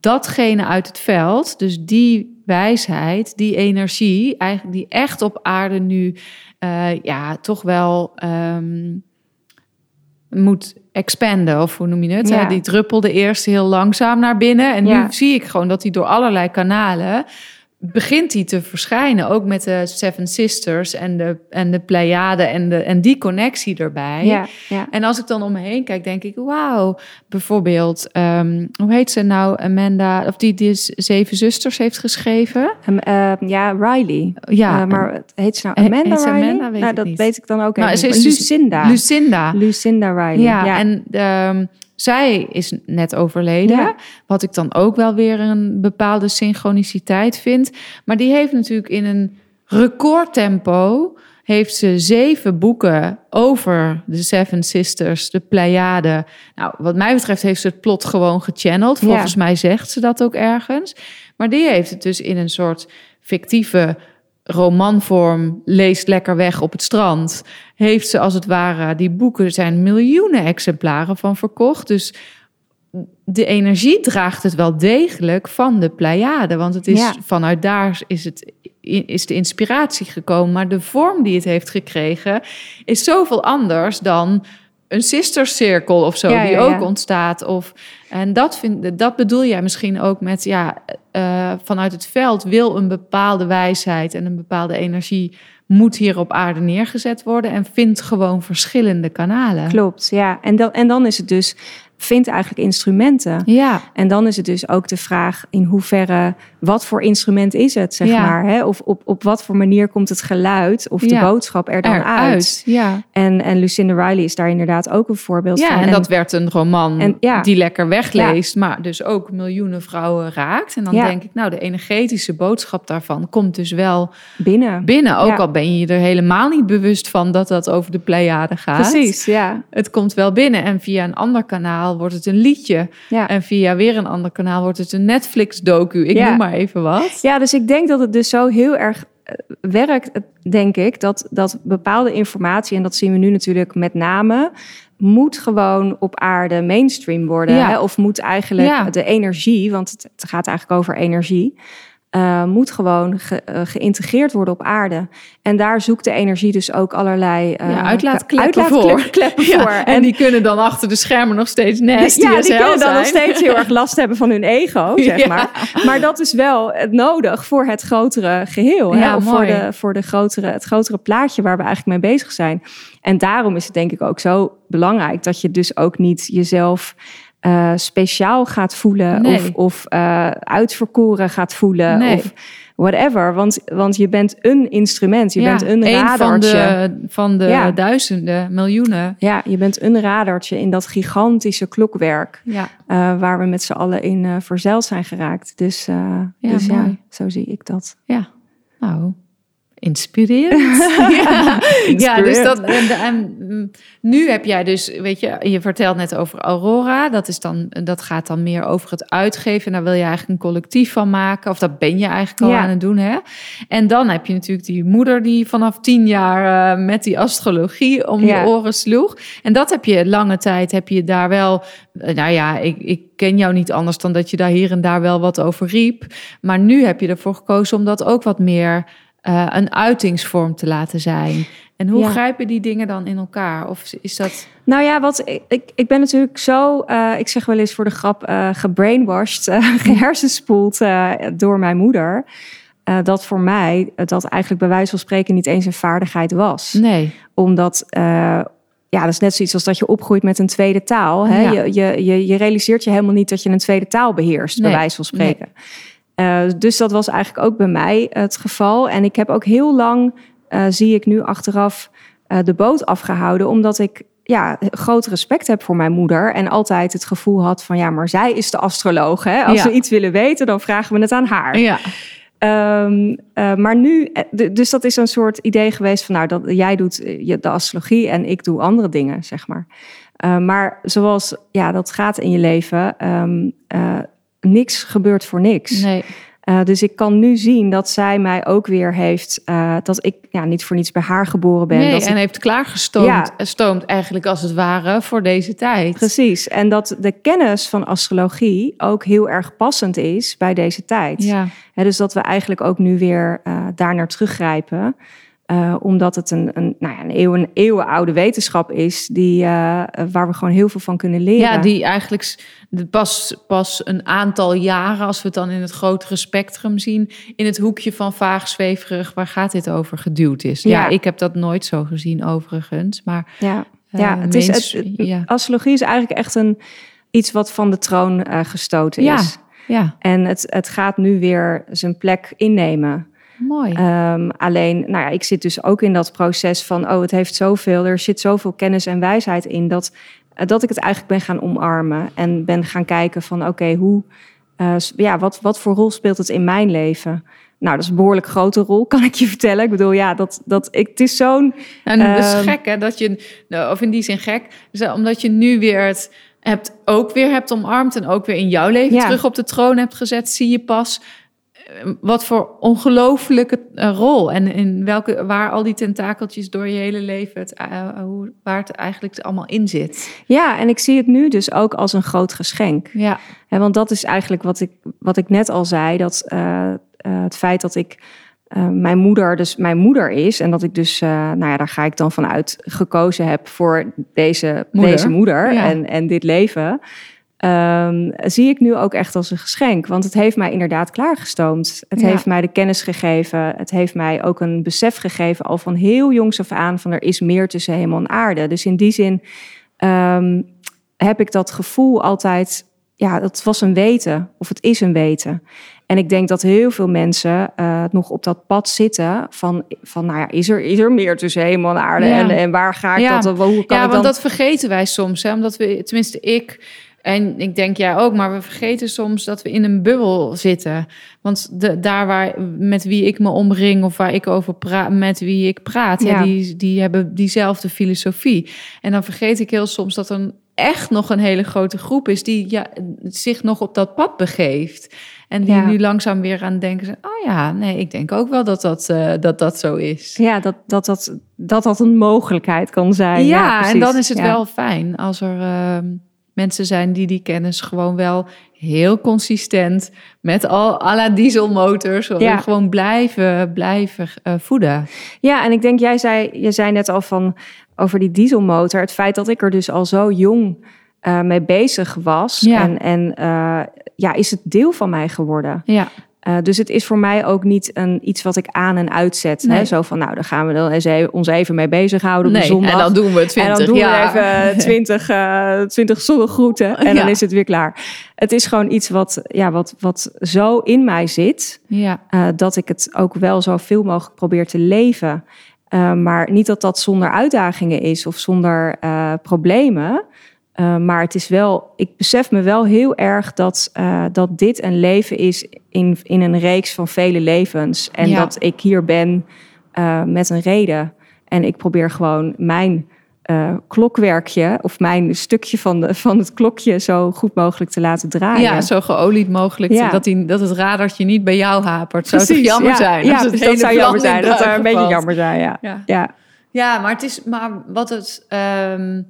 datgene uit het veld, dus die wijsheid, die energie, eigenlijk die echt op aarde nu, ja, toch wel ehm, moet expanden, of hoe noem je het? Ja. Die druppelde eerst heel langzaam naar binnen. En Ja. nu zie ik gewoon dat die door allerlei kanalen begint die te verschijnen. Ook met de Seven Sisters en de, en de Pleiade en, de, en die connectie erbij. ja, ja. En als ik dan om me heen kijk, denk ik, wauw. Bijvoorbeeld, ehm, hoe heet ze nou, Amanda, of die, die Zeven Zusters heeft geschreven? Ehm, ja, Riley. Ja, Eh, maar het heet ze nou Amanda heet Riley? Amanda? Weet nou, dat niet. weet ik dan ook Nou, even. ze is Lucinda. Lucinda. Lucinda Riley. Ja, Ja, en ehm, zij is net overleden. Ja. Wat ik dan ook wel weer een bepaalde synchroniciteit vind. Maar die heeft natuurlijk in een recordtempo... heeft ze zeven boeken over de Seven Sisters, de Pleiade. Nou, wat mij betreft heeft ze het plot gewoon gechanneld. Volgens mij zegt ze dat ook ergens. Maar die heeft het dus in een soort fictieve romanvorm leest lekker weg op het strand. Heeft ze als het ware, die boeken zijn miljoenen exemplaren van verkocht. Dus de energie draagt het wel degelijk van de Pleiade. Want het is Ja. vanuit daar is, het, is de inspiratie gekomen. Maar de vorm die het heeft gekregen is zoveel anders dan een sistercirkel of zo, Ja, die ja, ook ja. ontstaat. Of, en dat, vind, dat bedoel jij misschien ook met, ja, eh, vanuit het veld wil een bepaalde wijsheid en een bepaalde energie moet hier op aarde neergezet worden en vindt gewoon verschillende kanalen. Klopt, ja. En dan, en dan is het dus, vind eigenlijk instrumenten. Ja, En dan is het dus ook de vraag in hoeverre, wat voor instrument is het, zeg Ja. maar. Hè? Of op, op wat voor manier komt het geluid of de Ja. boodschap er dan eruit. uit. Ja. En, en Lucinda Riley is daar inderdaad ook een voorbeeld ja, van. en dat werd een roman en- ja. die lekker wegleest, maar dus ook miljoenen vrouwen raakt. En dan Ja. denk ik, nou, de energetische boodschap daarvan komt dus wel binnen. binnen. Ook Ja. al ben je je er helemaal niet bewust van dat dat over de Pleiade gaat. Precies, ja. Het komt wel binnen en via een ander kanaal wordt het een liedje. Ja. En via weer een ander kanaal wordt het een Netflix-docu. Ik Ja. noem maar even wat. Ja, dus ik denk dat het dus zo heel erg eh, werkt, denk ik, dat, dat bepaalde informatie, en dat zien we nu natuurlijk met name, moet gewoon op aarde mainstream worden. Ja. Hè? Of moet eigenlijk Ja. de energie, want het gaat eigenlijk over energie, eh, moet gewoon ge- eh, geïntegreerd worden op aarde. En daar zoekt de energie dus ook allerlei uh, Ja, uitlaatkleppen voor. (laughs) en, die kunnen dan achter de schermen nog steeds nasty ja, die kunnen dan nog steeds heel erg (laughs) last hebben van hun ego, zeg Ja. maar. Maar dat is wel het nodig voor het grotere geheel. Hè? Of voor, de, voor de grotere, het grotere plaatje waar we eigenlijk mee bezig zijn. En daarom is het denk ik ook zo belangrijk dat je dus ook niet jezelf eh, speciaal gaat voelen Nee. of, of eh, uitverkoren gaat voelen Nee. of whatever. Want, want je bent een instrument, je Ja, bent een één van de, van de Ja. duizenden, miljoenen. Ja, je bent een radartje in dat gigantische klokwerk. Ja, eh, waar we met z'n allen in verzeild zijn geraakt. Dus, Ja, dus ja, zo zie ik dat. ja. Nou, inspirerend. (laughs) ja. ja, dus dat. En, en, nu heb jij dus, weet je, je vertelt net over Aurora. Dat, is dan, dat gaat dan meer over het uitgeven. En daar wil je eigenlijk een collectief van maken. Of dat ben je eigenlijk al Ja. aan het doen, hè? En dan heb je natuurlijk die moeder die vanaf tien jaar eh, met die astrologie om Ja. je oren sloeg. En dat heb je lange tijd, heb je daar wel. eh, Nou ja, ik, ik ken jou niet anders dan dat je daar hier en daar wel wat over riep. Maar nu heb je ervoor gekozen om dat ook wat meer eh, een uitingsvorm te laten zijn. En hoe Ja. grijpen die dingen dan in elkaar? Of is dat. Nou ja, wat, ik, ik, ik ben natuurlijk zo, eh, ik zeg wel eens voor de grap, eh gebrainwashed, eh, (laughs) gehersenspoeld eh, door mijn moeder. dat voor mij dat eigenlijk bij wijze van spreken niet eens een vaardigheid was. Nee. Omdat, ja, dat is net zoiets als dat je opgroeit met een tweede taal. Hè? Ja. Je, je, je, je realiseert je helemaal niet dat je een tweede taal beheerst, bij Nee. wijze van spreken. Eh, dus dat was eigenlijk ook bij mij het geval. En ik heb ook heel lang, eh, zie ik nu achteraf, eh, de boot afgehouden. Omdat ik ja, groot respect heb voor mijn moeder. En altijd het gevoel had van, ja, maar zij is de astroloog. Hè? Als Ja. we iets willen weten, dan vragen we het aan haar. Ja. Ehm, eh, maar nu, dus dat is een soort idee geweest van, nou, dat, jij doet de astrologie en ik doe andere dingen, zeg maar. Maar zoals ja, dat gaat in je leven, ehm, eh, niks gebeurt voor niks. Nee. Eh, dus ik kan nu zien dat zij mij ook weer heeft, eh, dat ik ja, niet voor niets bij haar geboren ben. nee dat en ik- heeft klaargestoomd Ja. stoomt eigenlijk als het ware voor deze tijd. Precies. En dat de kennis van astrologie ook heel erg passend is bij deze tijd. Ja. Dus dat we eigenlijk ook nu weer eh daar naar teruggrijpen. Eh, omdat het een, een, nou ja, een, eeuwen, eeuwenoude wetenschap is die, eh, waar we gewoon heel veel van kunnen leren. Ja, die eigenlijk pas, pas een aantal jaren, als we het dan in het grotere spectrum zien, in het hoekje van vaag zweverig, waar gaat dit over, geduwd is. Ja, Ja. ik heb dat nooit zo gezien overigens, maar ja, eh, ja, het is, het, ja. astrologie is eigenlijk echt een, iets wat van de troon gestoten Ja. is. ja, En het, het gaat nu weer zijn plek innemen. Mooi. Ehm, alleen, nou ja, ik zit dus ook in dat proces van, oh, het heeft zoveel, er zit zoveel kennis en wijsheid in, dat, eh, dat ik het eigenlijk ben gaan omarmen en ben gaan kijken van, oké, hoe, eh, ja, wat, wat voor rol speelt het in mijn leven? Nou, dat is een behoorlijk grote rol, (laughs) kan ik je vertellen. Ik bedoel, ja, dat, dat, ik, het is zo'n, En het is ehm, gek, hè, dat je, nou, of in die zin gek, omdat je nu weer het hebt, ook weer hebt omarmd en ook weer in jouw leven Ja. terug op de troon hebt gezet, zie je pas wat voor ongelofelijke eh, rol en in welke, waar al die tentakeltjes door je hele leven, het, eh, hoe, waar het eigenlijk allemaal in zit. ja, en ik zie het nu dus ook als een groot geschenk. Ja, Hè, want dat is eigenlijk wat ik, wat ik net al zei. Dat eh, eh, het feit dat ik eh, mijn moeder dus mijn moeder is. En dat ik dus, eh, nou ja, daar ga ik dan vanuit gekozen heb voor deze Moeder. deze moeder Ja. en, en dit leven. Ehm, zie ik nu ook echt als een geschenk. Want het heeft mij inderdaad klaargestoomd. Het Ja. heeft mij de kennis gegeven. Het heeft mij ook een besef gegeven, al van heel jongs af aan, van er is meer tussen hemel en aarde. Dus in die zin ehm, heb ik dat gevoel altijd, ja, het was een weten, of het is een weten. En ik denk dat heel veel mensen eh, nog op dat pad zitten van, van nou ja, is er, is er meer tussen hemel en aarde? Ja. En, en waar ga ik Ja. dat, hoe kan ja want dan... dat vergeten wij soms, hè, omdat we, tenminste ik... En ik denk jij ook, maar we vergeten soms dat we in een bubbel zitten. Want de, daar waar met wie ik me omring of waar ik over praat, met wie ik praat, Ja. hè, die, die hebben diezelfde filosofie. En dan vergeet ik heel soms dat er echt nog een hele grote groep is die ja, zich nog op dat pad begeeft. En die Ja. nu langzaam weer aan denken zijn, oh ja, nee, ik denk ook wel dat dat, eh, dat, dat zo is. Ja, dat dat, dat, dat dat een mogelijkheid kan zijn. Ja, en precies. dan is het Ja. wel fijn als er, ehm, mensen zijn die die kennis gewoon wel heel consistent met al à la dieselmotors Ja. gewoon blijven, blijven eh, voeden. Ja, en ik denk, jij zei, je zei net al van over die dieselmotor. Het feit dat ik er dus al zo jong eh, mee bezig was. Ja. En, en eh, ja, is het deel van mij geworden. Ja, Eh, dus het is voor mij ook niet een, iets wat ik aan en uitzet. Hè? Zo van, nou, daar gaan we dan eens even, ons even mee bezighouden op nee, de zondag. en dan doen we het 20 en dan doen we even (laughs) 20, eh 20 zonnegroeten en dan is het weer klaar. Het is gewoon iets wat, ja, wat, wat zo in mij zit, Ja, eh, dat ik het ook wel zoveel mogelijk probeer te leven. Maar niet dat dat zonder uitdagingen is of zonder problemen. Eh, maar het is wel, ik besef me wel heel erg dat, eh, dat dit een leven is in, in een reeks van vele levens. En Ja. dat ik hier ben eh, met een reden. En ik probeer gewoon mijn eh, klokwerkje of mijn stukje van, de, van het klokje zo goed mogelijk te laten draaien. ja, zo geolied mogelijk. Ja. Dat, die, dat het radartje niet bij jou hapert. Zou toch Precies, jammer ja. zijn? Ja, dus dat zou jammer zijn. Dat zou een beetje jammer zijn, ja. Ja. Ja, Ja, maar het is, maar wat het, ehm,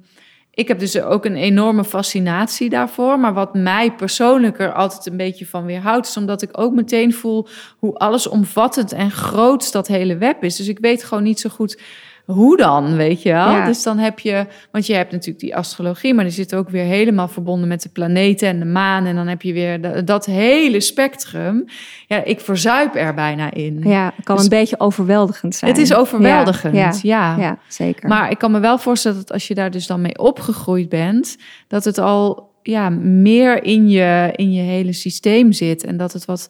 ik heb dus ook een enorme fascinatie daarvoor. Maar wat mij persoonlijk er altijd een beetje van weerhoudt, is omdat ik ook meteen voel hoe allesomvattend en groot dat hele web is. Dus ik weet gewoon niet zo goed hoe dan, weet je wel. Ja. Dus dan heb je, want je hebt natuurlijk die astrologie, maar die zit ook weer helemaal verbonden met de planeten en de maan. En dan heb je weer da- dat hele spectrum. Ja, ik verzuip er bijna in. Ja, het kan Dus- een beetje overweldigend zijn. Het is overweldigend, Ja, ja. ja, zeker. Maar ik kan me wel voorstellen dat als je daar dus dan mee opgegroeid bent, dat het al ja, meer in je, in je hele systeem zit en dat het wat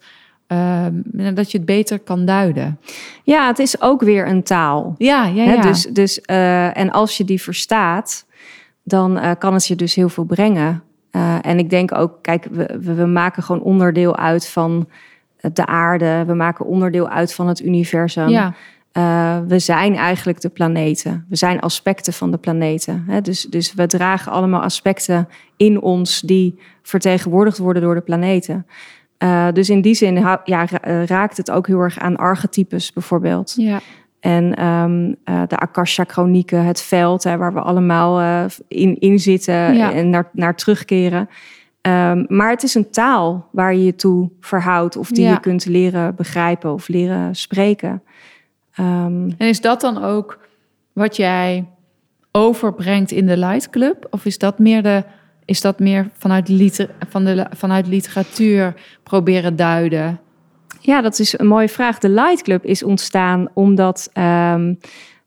ehm, dat je het beter kan duiden. ja, het is ook weer een taal. Ja, ja, ja. Dus, dus, eh, en als je die verstaat, dan eh, kan het je dus heel veel brengen. Eh, en ik denk ook, kijk, we, we, maken gewoon onderdeel uit van de aarde. We maken onderdeel uit van het universum. ja, we zijn eigenlijk de planeten. We zijn aspecten van de planeten. Hè? Dus, dus we dragen allemaal aspecten in ons die vertegenwoordigd worden door de planeten. Eh, dus in die zin ja, eh, raakt het ook heel erg aan archetypes bijvoorbeeld. ja. En ehm, eh, de Akasha-chronieken, het veld hè, waar we allemaal in, in zitten Ja. en naar, naar terugkeren. Ehm, maar het is een taal waar je je toe verhoudt of die Ja. je kunt leren begrijpen of leren spreken. Ehm, En is dat dan ook wat jij overbrengt in de Light Club? Of is dat meer, de, is dat meer vanuit, liter, vanuit literatuur proberen duiden? Ja, dat is een mooie vraag. De Light Club is ontstaan omdat ehm,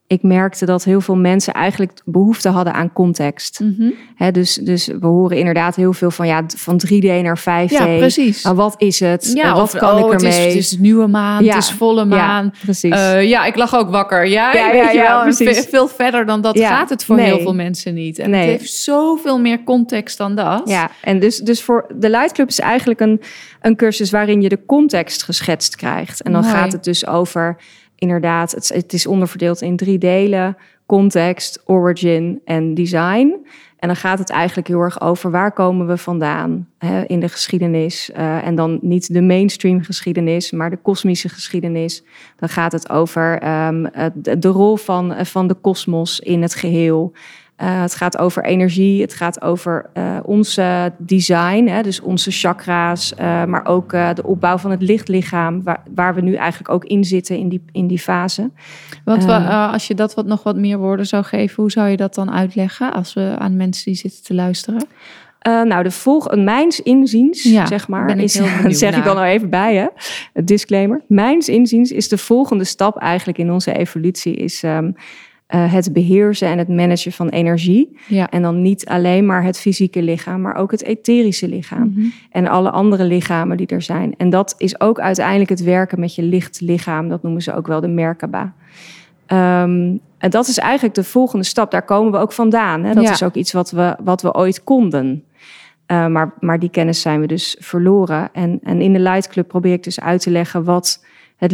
ik merkte dat heel veel mensen eigenlijk behoefte hadden aan context. Mhm. Dus, dus we horen inderdaad heel veel van, ja, van 3D naar 5D. Ja, precies. Maar wat is het? Ja, wat of, kan oh, ik het ermee? is, het is nieuwe maan, Ja. het is volle maan. Ja, precies. Eh, ja, ik lag ook wakker. Ja, Ja, ja, (laughs) precies. Ve- Veel verder dan dat gaat het voor nee. heel veel mensen niet. En Nee. het heeft zoveel meer context dan dat. Ja, en dus, dus voor de Light Club is eigenlijk een, een cursus waarin je de context geschetst krijgt. En dan Mooi. gaat het dus over, inderdaad, het, het is onderverdeeld in drie delen: context, origin en design. En dan gaat het eigenlijk heel erg over waar komen we vandaan hè, in de geschiedenis. Eh, en dan niet de mainstream geschiedenis, maar de kosmische geschiedenis. Dan gaat het over ehm, de, de rol van, eh, van de kosmos in het geheel. Eh, het gaat over energie, het gaat over eh onze design, hè, dus onze chakra's, eh, maar ook de opbouw van het lichtlichaam, waar, waar we nu eigenlijk ook in zitten in die, in die fase. Want wa- Ehm. eh, als je dat wat, nog wat meer woorden zou geven, hoe zou je dat dan uitleggen als we aan mensen die zitten te luisteren? Nou, de volg, mijns inziens, Ja, zeg maar, is, (laughs) dat zeg ik dan al even bij, hè? Disclaimer. Mijns inziens is de volgende stap eigenlijk in onze evolutie is ehm, eh, het beheersen en het managen van energie. Ja. En dan niet alleen maar het fysieke lichaam, maar ook het etherische lichaam. Mhm. En alle andere lichamen die er zijn. En dat is ook uiteindelijk het werken met je lichtlichaam. Dat noemen ze ook wel de Merkaba. Ehm, en dat is eigenlijk de volgende stap. Daar komen we ook vandaan. Hè? Dat Ja. is ook iets wat we, wat we ooit konden. Uh, maar, maar die kennis zijn we dus verloren. En, en in de Light Club probeer ik dus uit te leggen wat het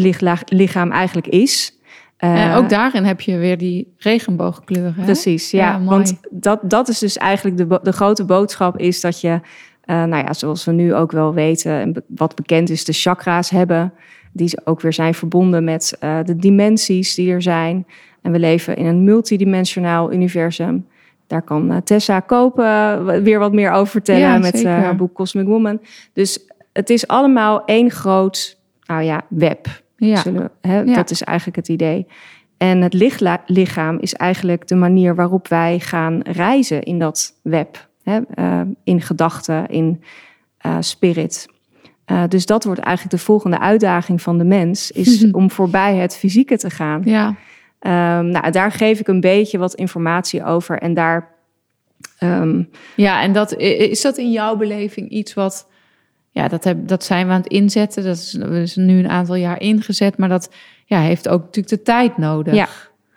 lichaam eigenlijk is. Uh, En ook daarin heb je weer die regenboogkleuren. hè? Precies, ja. Want dat, dat is dus eigenlijk de, de grote boodschap is dat je, uh, nou ja, zoals we nu ook wel weten, en wat bekend is, de chakra's hebben. Die ook weer zijn verbonden met uh, de dimensies die er zijn. En we leven in een multidimensionaal universum. daar kan eh, Tessa Kopen eh, weer wat meer over vertellen Ja, met eh, haar boek Cosmic Woman. Dus het is allemaal één groot, nou ja, web. Ja. Zullen hè? Ja. Dat is eigenlijk het idee. En het lichaam is eigenlijk de manier waarop wij gaan reizen in dat web. Hè? Eh, in gedachten, in eh, spirit. Eh, dus dat wordt eigenlijk de volgende uitdaging van de mens, is (laughs) om voorbij het fysieke te gaan. ja. Ehm, nou, daar geef ik een beetje wat informatie over. En daar, ehm, Ja, en dat, is dat in jouw beleving iets wat... Ja, dat, heb, dat zijn we aan het inzetten. Dat is, dat is nu een aantal jaar ingezet. Maar dat ja, heeft ook natuurlijk de tijd nodig. Ja,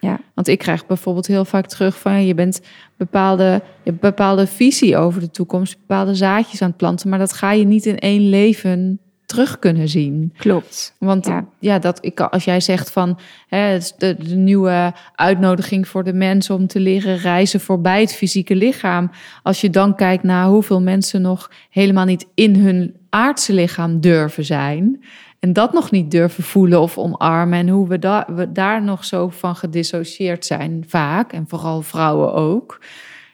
ja. Want ik krijg bijvoorbeeld heel vaak terug van... je bent bepaalde, je hebt bepaalde visie over de toekomst... bepaalde zaadjes aan het planten... maar dat ga je niet in één leven terug kunnen zien. klopt. Want Ja. ja, dat ik, als jij zegt van hè, de, de nieuwe uitnodiging voor de mensen om te leren reizen voorbij het fysieke lichaam. Als je dan kijkt naar hoeveel mensen nog helemaal niet in hun aardse lichaam durven zijn. En dat nog niet durven voelen of omarmen. En hoe we, da we daar nog zo van gedissocieerd zijn, vaak. En vooral vrouwen ook.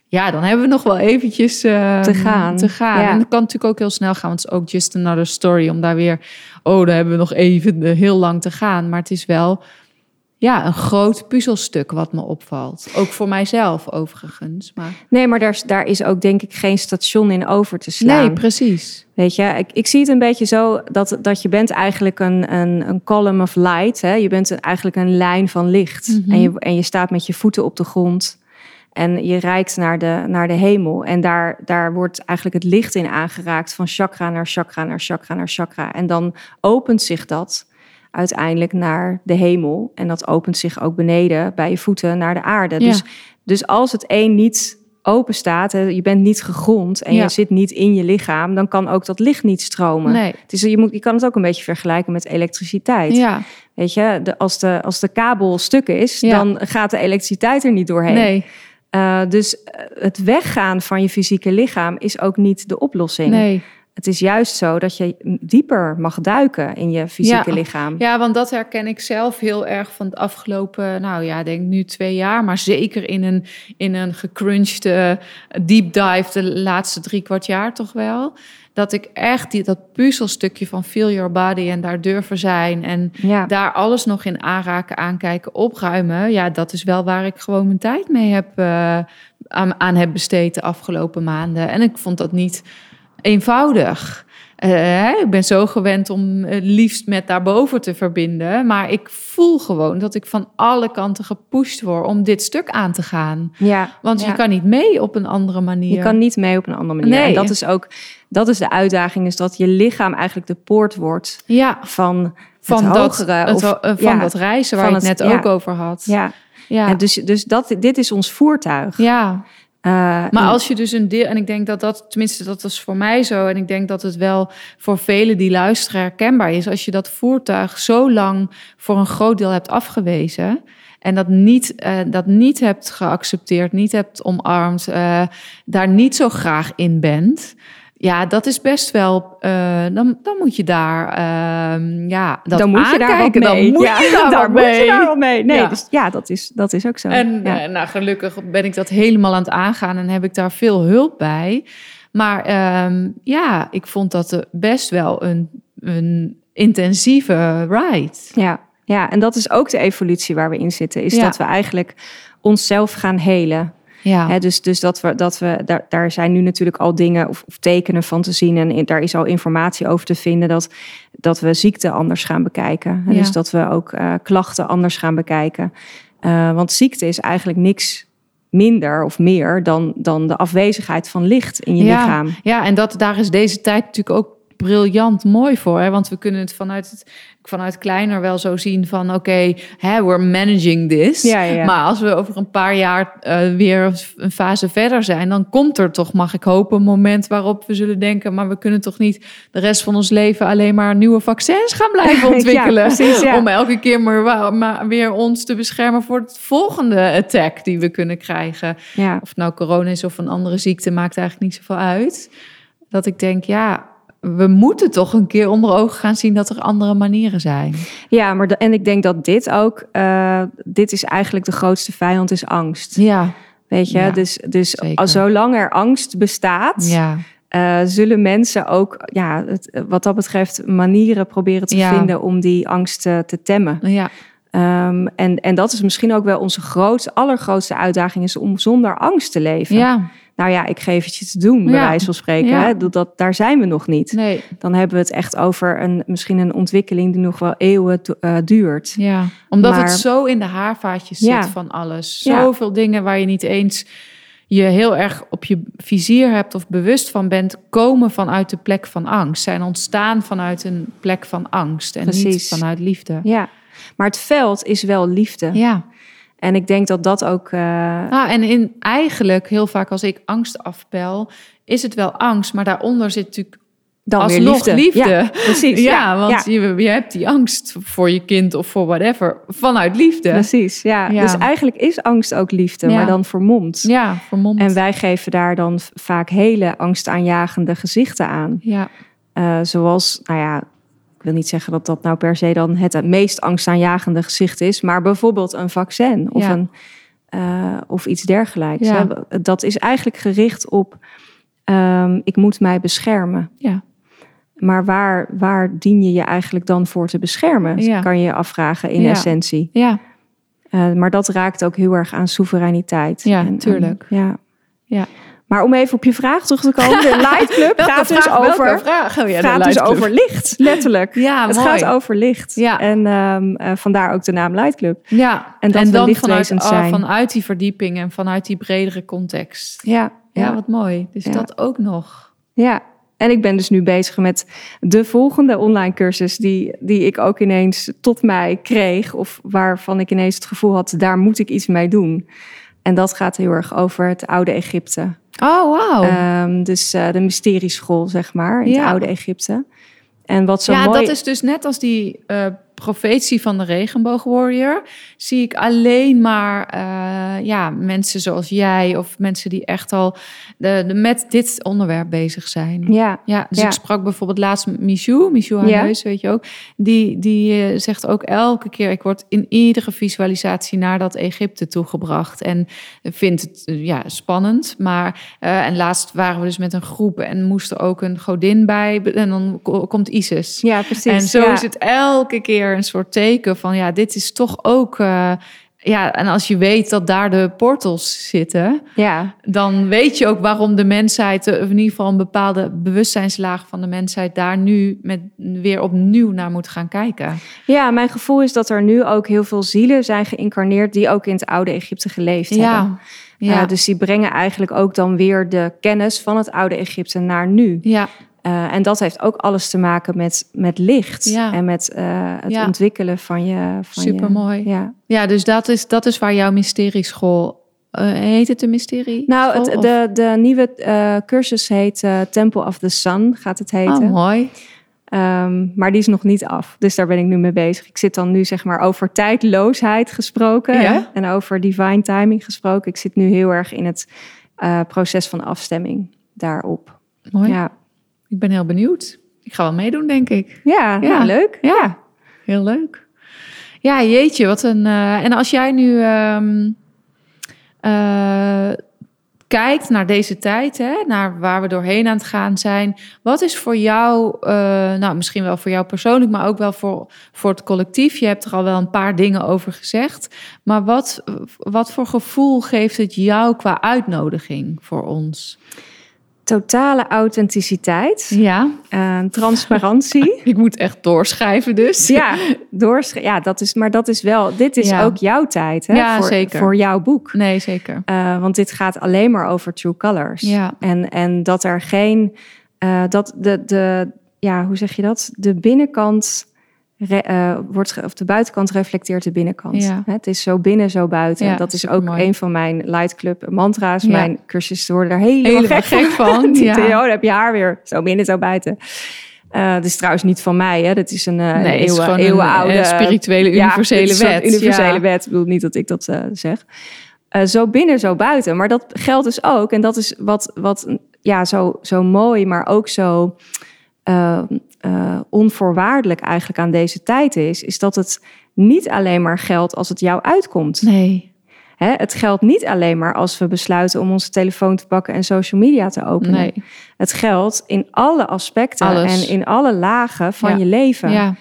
Ja, dan hebben we nog wel eventjes Te gaan. Te gaan. Ja. En dat kan natuurlijk ook heel snel gaan, want het is ook just another story om daar weer oh, daar hebben we nog even eh, heel lang te gaan. Maar het is wel ja, een groot puzzelstuk wat me opvalt. Ook voor mijzelf overigens. Maar... Nee, maar daar, is- daar is ook denk ik geen station in over te slaan. Nee, precies. Weet je, ik, ik zie het een beetje zo dat, dat je bent eigenlijk een, een, een column of light. Hè? Je bent een- eigenlijk een lijn van licht. Mhm. en, je, en je staat met je voeten op de grond. En je reikt naar de, naar de hemel. En daar, daar wordt eigenlijk het licht in aangeraakt van chakra naar chakra naar chakra naar chakra. En dan opent zich dat uiteindelijk naar de hemel. En dat opent zich ook beneden bij je voeten naar de aarde. Ja. Dus, dus als het een niet open staat, je bent niet gegrond en Ja. je zit niet in je lichaam, dan kan ook dat licht niet stromen. Nee. Het is, je, moet, je kan het ook een beetje vergelijken met elektriciteit. Ja, Weet je, de, als, de, als de kabel stuk is, Ja. dan gaat de elektriciteit er niet doorheen. nee, Eh, dus eh, het weggaan van je fysieke lichaam is ook niet de oplossing. nee. Het is juist zo dat je dieper mag duiken in je fysieke Ja. lichaam. Ja, want dat herken ik zelf heel erg van het afgelopen, nou ja, denk nu twee jaar, maar zeker in een, in een gecrunched eh, deep dive de laatste drie kwart jaar toch wel. Dat ik echt die, dat puzzelstukje van feel your body en daar durven zijn en Ja. daar alles nog in aanraken, aankijken, opruimen. Ja, dat is wel waar ik gewoon mijn tijd mee heb, eh, aan, aan heb besteed de afgelopen maanden. En ik vond dat niet eenvoudig. Eh, ik ben zo gewend om het liefst met daarboven te verbinden. Maar ik voel gewoon dat ik van alle kanten gepusht word om dit stuk aan te gaan. ja. Want Ja. je kan niet mee op een andere manier. Je kan niet mee op een andere manier. Nee. En dat is ook, dat is de uitdaging, is dat je lichaam eigenlijk de poort wordt ja, van, van, het dat, hogere. het of- eh, van ja, dat reizen waar je het net ook over had. Ja. ja. En dus dus dat, dit is ons voertuig. ja. Eh, Maar als je dus een deel, en ik denk dat dat, tenminste dat is voor mij zo, en ik denk dat het wel voor velen die luisteren herkenbaar is, als je dat voertuig zo lang voor een groot deel hebt afgewezen en dat niet, eh, dat niet hebt geaccepteerd, niet hebt omarmd, eh, daar niet zo graag in bent. Ja, dat is best wel. eh, dan, dan moet je daar. ehm, ja, dat dan moet je daar aankijken. mee. Dan moet Ja, je daar (laughs) moet mee. je daar wat mee. Nee, Ja. dus ja, dat is, dat is ook zo. En ja. eh, nou, gelukkig ben ik dat helemaal aan het aangaan en heb ik daar veel hulp bij. Maar ehm, ja, ik vond dat eh, best wel een, een intensieve ride. Ja, ja, en dat is ook de evolutie waar we in zitten. Is dat we eigenlijk onszelf gaan helen. Ja, dus dus dat we, dat we daar, daar zijn nu natuurlijk al dingen of, of tekenen van te zien. En in- daar is al informatie over te vinden dat, dat we ziekte anders gaan bekijken. Ja. Dus dat we ook eh, klachten anders gaan bekijken. Eh, want ziekte is eigenlijk niks minder of meer dan, dan de afwezigheid van licht in je ja, lichaam. Ja, en dat, daar is deze tijd natuurlijk ook briljant mooi voor. Hè? Want we kunnen het vanuit, het vanuit kleiner wel zo zien van... oké, hè, we're managing this. Ja, ja, ja. Maar als we over een paar jaar eh, weer een fase verder zijn... dan komt er toch, mag ik hopen, een moment waarop we zullen denken... maar we kunnen toch niet de rest van ons leven... alleen maar nieuwe vaccins gaan blijven (laughs) Ja, ontwikkelen... precies, om elke keer maar, maar weer ons te beschermen... voor het volgende attack die we kunnen krijgen. Of het nou corona is of een andere ziekte, maakt eigenlijk niet zoveel uit. Dat ik denk, ja, we moeten toch een keer onder ogen gaan zien dat er andere manieren zijn. Ja, maar de- en ik denk dat dit ook, eh, dit is eigenlijk de grootste vijand, is angst. Ja, Weet je, Ja, dus, dus zeker. al zolang er angst bestaat, Ja, eh, zullen mensen ook, ja, het, wat dat betreft, manieren proberen te Ja. vinden om die angst eh, te temmen. ja, Ehm, en, en dat is misschien ook wel onze grootste, allergrootste uitdaging, is om zonder angst te leven. ja. Nou ja, ik geef het je te doen, bij Ja. wijze van spreken. Ja. Hè? Dat, dat, daar zijn we nog niet. Nee, Dan hebben we het echt over een, misschien een ontwikkeling die nog wel eeuwen eh, duurt. ja. Omdat Maar- het zo in de haarvaatjes zit Ja. van alles. Zoveel dingen waar je niet eens je heel erg op je vizier hebt of bewust van bent, komen vanuit de plek van angst. Zijn ontstaan vanuit een plek van angst en niet Precies. vanuit liefde. Ja, maar het veld is wel liefde. Ja. En ik denk dat dat ook... Ah, en in, eigenlijk heel vaak als ik angst afpel, is het wel angst, maar daaronder zit natuurlijk dan weer liefde. liefde. Ja, (laughs) precies. Ja, want ja, Je, je hebt die angst voor je kind of voor whatever vanuit liefde. precies. Ja. Dus eigenlijk is angst ook liefde, maar dan vermomd. Ja, vermomd. En wij geven daar dan vaak hele angstaanjagende gezichten aan. ja, Eh, zoals, nou ja, ik wil niet zeggen dat dat nou per se dan het meest angstaanjagende gezicht is, maar bijvoorbeeld een vaccin of, Ja. een, eh, of iets dergelijks. Ja. Hè. Dat is eigenlijk gericht op, ehm, ik moet mij beschermen. ja, Maar waar, waar dien je je eigenlijk dan voor te beschermen? Ja. Kan je je afvragen in essentie. ja, Eh, maar dat raakt ook heel erg aan soevereiniteit. Ja, En- tuurlijk. en- ja. ja. Maar om even op je vraag terug te komen. De (laughs) Light Club gaat dus over, vraag? Oh, ja, de gaat dus over licht, letterlijk. Ja, het mooi. gaat over licht. Ja. En ehm, eh, vandaar ook de naam Light Club. Ja, En dat we dan vanuit, oh, vanuit die verdieping en vanuit die bredere context. Ja, Ja, ja, wat mooi. Dus Ja. dat ook nog. ja. En ik ben dus nu bezig met de volgende online cursus die, die ik ook ineens tot mij kreeg. Of waarvan ik ineens het gevoel had, daar moet ik iets mee doen. En dat gaat heel erg over het oude Egypte. Oh, wauw. Ehm, dus eh, de mysterieschool, zeg maar, in Ja. het oude Egypte. En wat zo ja, mooi... dat is dus net als die eh, profetie van de regenboogwarrior. Zie ik alleen maar eh, ja, mensen zoals jij of mensen die echt al de, de, met dit onderwerp bezig zijn. Ja, Ja, dus Ja. ik sprak bijvoorbeeld laatst met Michou, Michou Ja. Haneus, weet je ook. Die, die eh, zegt ook elke keer, ik word in iedere visualisatie naar dat Egypte toegebracht. En vindt het eh, ja, spannend. Maar, en laatst waren we dus met een groep en moest er ook een godin bij. En dan ko- komt Isis. ja precies. En zo ja. is het elke keer een soort teken van, ja, dit is toch ook... eh, ja, en als je weet dat daar de portals zitten, Ja, dan weet je ook waarom de mensheid, of in ieder geval een bepaalde bewustzijnslaag van de mensheid, daar nu met, weer opnieuw naar moet gaan kijken. ja, mijn gevoel is dat er nu ook heel veel zielen zijn geïncarneerd... die ook in het oude Egypte geleefd hebben. Ja, ja, Eh, dus die brengen eigenlijk ook dan weer de kennis van het oude Egypte naar nu. ja, Eh, en dat heeft ook alles te maken met, met licht Ja. en met eh, het Ja. ontwikkelen van je. Van Supermooi. Je, ja. ja, dus dat is, dat is waar jouw mysterieschool, eh heet het de mysterie? Nou, het, de, de nieuwe cursus heet Temple of the Sun, gaat het heten. Oh, mooi. Ehm, maar die is nog niet af. Dus daar ben ik nu mee bezig. Ik zit dan nu zeg maar over tijdloosheid gesproken Ja. en over divine timing gesproken. Ik zit nu heel erg in het proces van afstemming daarop. mooi. Ja, Ik ben heel benieuwd. Ik ga wel meedoen, denk ik. ja, Ja. nou, leuk. Ja, heel leuk. Ja, jeetje, wat een. eh, en als jij nu ehm, eh, kijkt naar deze tijd, hè, naar waar we doorheen aan het gaan zijn, wat is voor jou, eh, nou misschien wel voor jou persoonlijk, maar ook wel voor, voor het collectief? Je hebt er al wel een paar dingen over gezegd, maar wat, wat voor gevoel geeft het jou qua uitnodiging voor ons? Totale authenticiteit, Ja, eh, transparantie. (laughs) ik moet echt doorschrijven dus. ja, doorsch- ja, dat is, maar dat is wel, dit is Ja. ook jouw tijd hè, Ja, voor, zeker. voor jouw boek. Nee, zeker. Eh, want dit gaat alleen maar over true colors. Ja. En, en dat er geen, eh, dat de, de, ja, hoe zeg je dat? De binnenkant eh, wordt, of de buitenkant reflecteert de binnenkant. Ja. Het is zo binnen, zo buiten. Ja, dat is ook een van mijn Light Club mantra's. Ja. Mijn cursisten worden er helemaal, Helemaal gek, gek van, (laughs) Die- ja. oh, dan heb je haar weer zo binnen, zo buiten. Eh dat is trouwens niet van mij, hè. Dat is een, eh Nee, is een, eeuwenoude... spirituele, universele wet. universele wet. Ik bedoel niet dat ik dat zeg. Zo binnen, zo buiten. Maar dat geldt dus ook. En dat is wat, wat ja, zo, zo mooi, maar ook zo eh, eh, onvoorwaardelijk eigenlijk aan deze tijd is. Is dat het niet alleen maar geldt als het jou uitkomt. Nee. Hè, het geldt niet alleen maar als we besluiten om onze telefoon te pakken en social media te openen. Nee. Het geldt in alle aspecten Alles. en in alle lagen van Ja. je leven. Ja,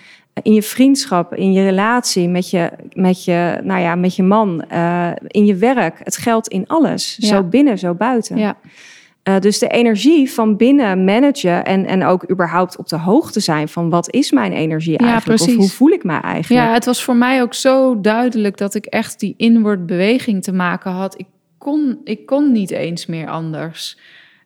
In je vriendschap, in je relatie met je, met je, nou ja, met je man, eh, in je werk. Het geldt in alles. Ja. Zo binnen, zo buiten. ja. Eh, dus de energie van binnen managen en, en ook überhaupt op de hoogte zijn van wat is mijn energie Ja, eigenlijk? Of hoe voel ik mij eigenlijk? ja, het was voor mij ook zo duidelijk dat ik echt die inward beweging te maken had. Ik kon, ik kon niet eens meer anders.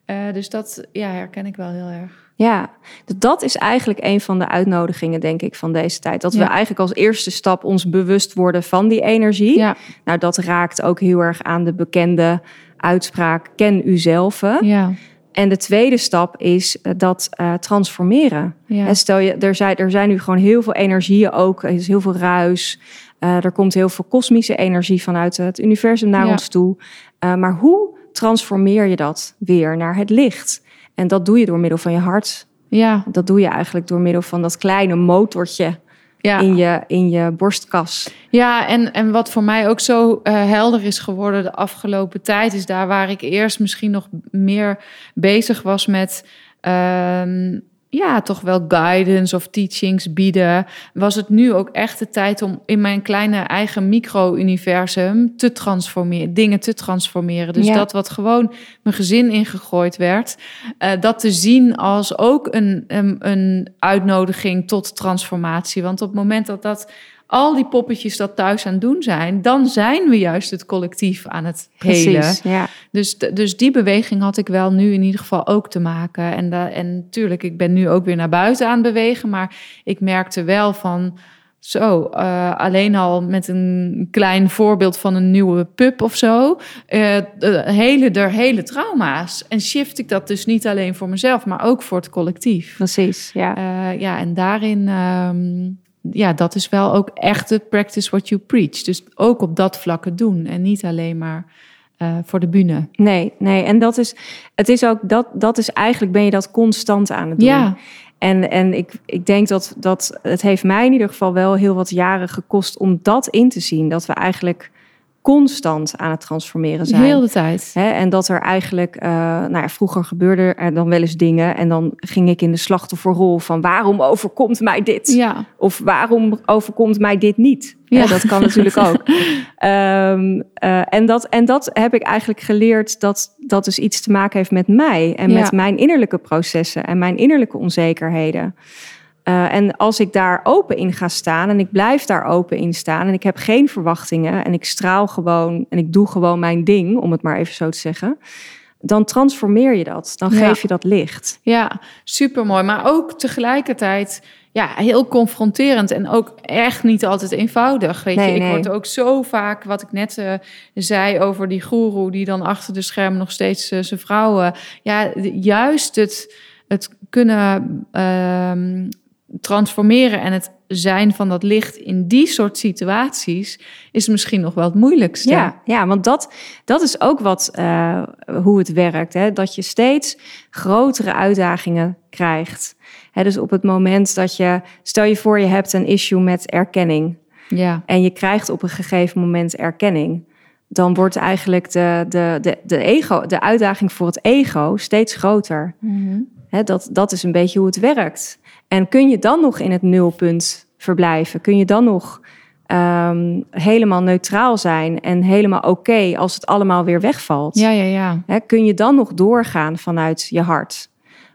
Eh, dus dat ja, herken ik wel heel erg. Ja, dat is eigenlijk een van de uitnodigingen, denk ik, van deze tijd. Dat we eigenlijk als eerste stap ons bewust worden van die energie. Ja, Nou, dat raakt ook heel erg aan de bekende uitspraak: ken uzelf. ja, En de tweede stap is eh, dat eh, transformeren. ja. En stel je, er zijn, er zijn nu gewoon heel veel energieën ook. Er is heel veel ruis. Eh, er komt heel veel kosmische energie vanuit het universum naar Ja. ons toe. Maar hoe transformeer je dat weer naar het licht? En dat doe je door middel van je hart. ja, Dat doe je eigenlijk door middel van dat kleine motortje ja. in, je, in je borstkas. Ja, en, en wat voor mij ook zo eh, helder is geworden de afgelopen tijd, is daar waar ik eerst misschien nog meer bezig was met. ehm, ja, toch wel guidance of teachings bieden. Was het nu ook echt de tijd om in mijn kleine eigen micro-universum te transformeren, dingen te transformeren. Dus Ja. dat wat gewoon mijn gezin ingegooid werd, eh, dat te zien als ook een, een, een uitnodiging tot transformatie. Want op het moment dat dat al die poppetjes dat thuis aan het doen zijn, dan zijn we juist het collectief aan het helen. Ja. Dus, dus die beweging had ik wel nu in ieder geval ook te maken. En, da, en natuurlijk, ik ben nu ook weer naar buiten aan het bewegen, maar ik merkte wel van. Zo, eh, alleen al met een klein voorbeeld van een nieuwe pup of zo. eh de hele, er hele trauma's. En shift ik dat dus niet alleen voor mezelf, maar ook voor het collectief. Precies, ja. Eh, ja, en daarin, ehm, ja, dat is wel ook echt de practice what you preach. Dus ook op dat vlak het doen en niet alleen maar eh, voor de bühne. Nee, nee. En dat is, het is ook, dat, dat is eigenlijk, ben je dat constant aan het doen. Ja, En, en ik, ik denk dat, dat het heeft mij in ieder geval wel heel wat jaren gekost om dat in te zien. Dat we eigenlijk constant aan het transformeren zijn. heel de tijd. En dat er eigenlijk, eh, nou ja, vroeger gebeurde er dan wel eens dingen. En dan ging ik in de slachtofferrol van waarom overkomt mij dit? Ja, Of waarom overkomt mij dit niet? Ja. Dat kan natuurlijk ook. (laughs) Ehm, eh, en, dat, en dat heb ik eigenlijk geleerd dat dat dus iets te maken heeft met mij. En Ja. met mijn innerlijke processen en mijn innerlijke onzekerheden. Eh, en als ik daar open in ga staan en ik blijf daar open in staan en ik heb geen verwachtingen en ik straal gewoon en ik doe gewoon mijn ding, om het maar even zo te zeggen, dan transformeer je dat. Dan Ja. geef je dat licht. ja super mooi. Maar ook tegelijkertijd ja, heel confronterend en ook echt niet altijd eenvoudig. Weet Nee, je, ik nee. word ook zo vaak, wat ik net eh, zei over die goeroe die dan achter de schermen nog steeds eh, zijn vrouwen. Ja, juist het, het kunnen ehm, transformeren en het zijn van dat licht in die soort situaties is misschien nog wel het moeilijkste. Ja, ja want dat, dat is ook wat, eh, hoe het werkt. Hè? Dat je steeds grotere uitdagingen krijgt. Hè, dus op het moment dat je, stel je voor je hebt een issue met erkenning. ja. En je krijgt op een gegeven moment erkenning. Dan wordt eigenlijk de, de, de, de, ego, de uitdaging voor het ego steeds groter. Hè, dat, dat is een beetje hoe het werkt. En kun je dan nog in het nulpunt verblijven? Kun je dan nog ehm, helemaal neutraal zijn en helemaal oké als het allemaal weer wegvalt? ja, ja, ja. Kun je dan nog doorgaan vanuit je hart?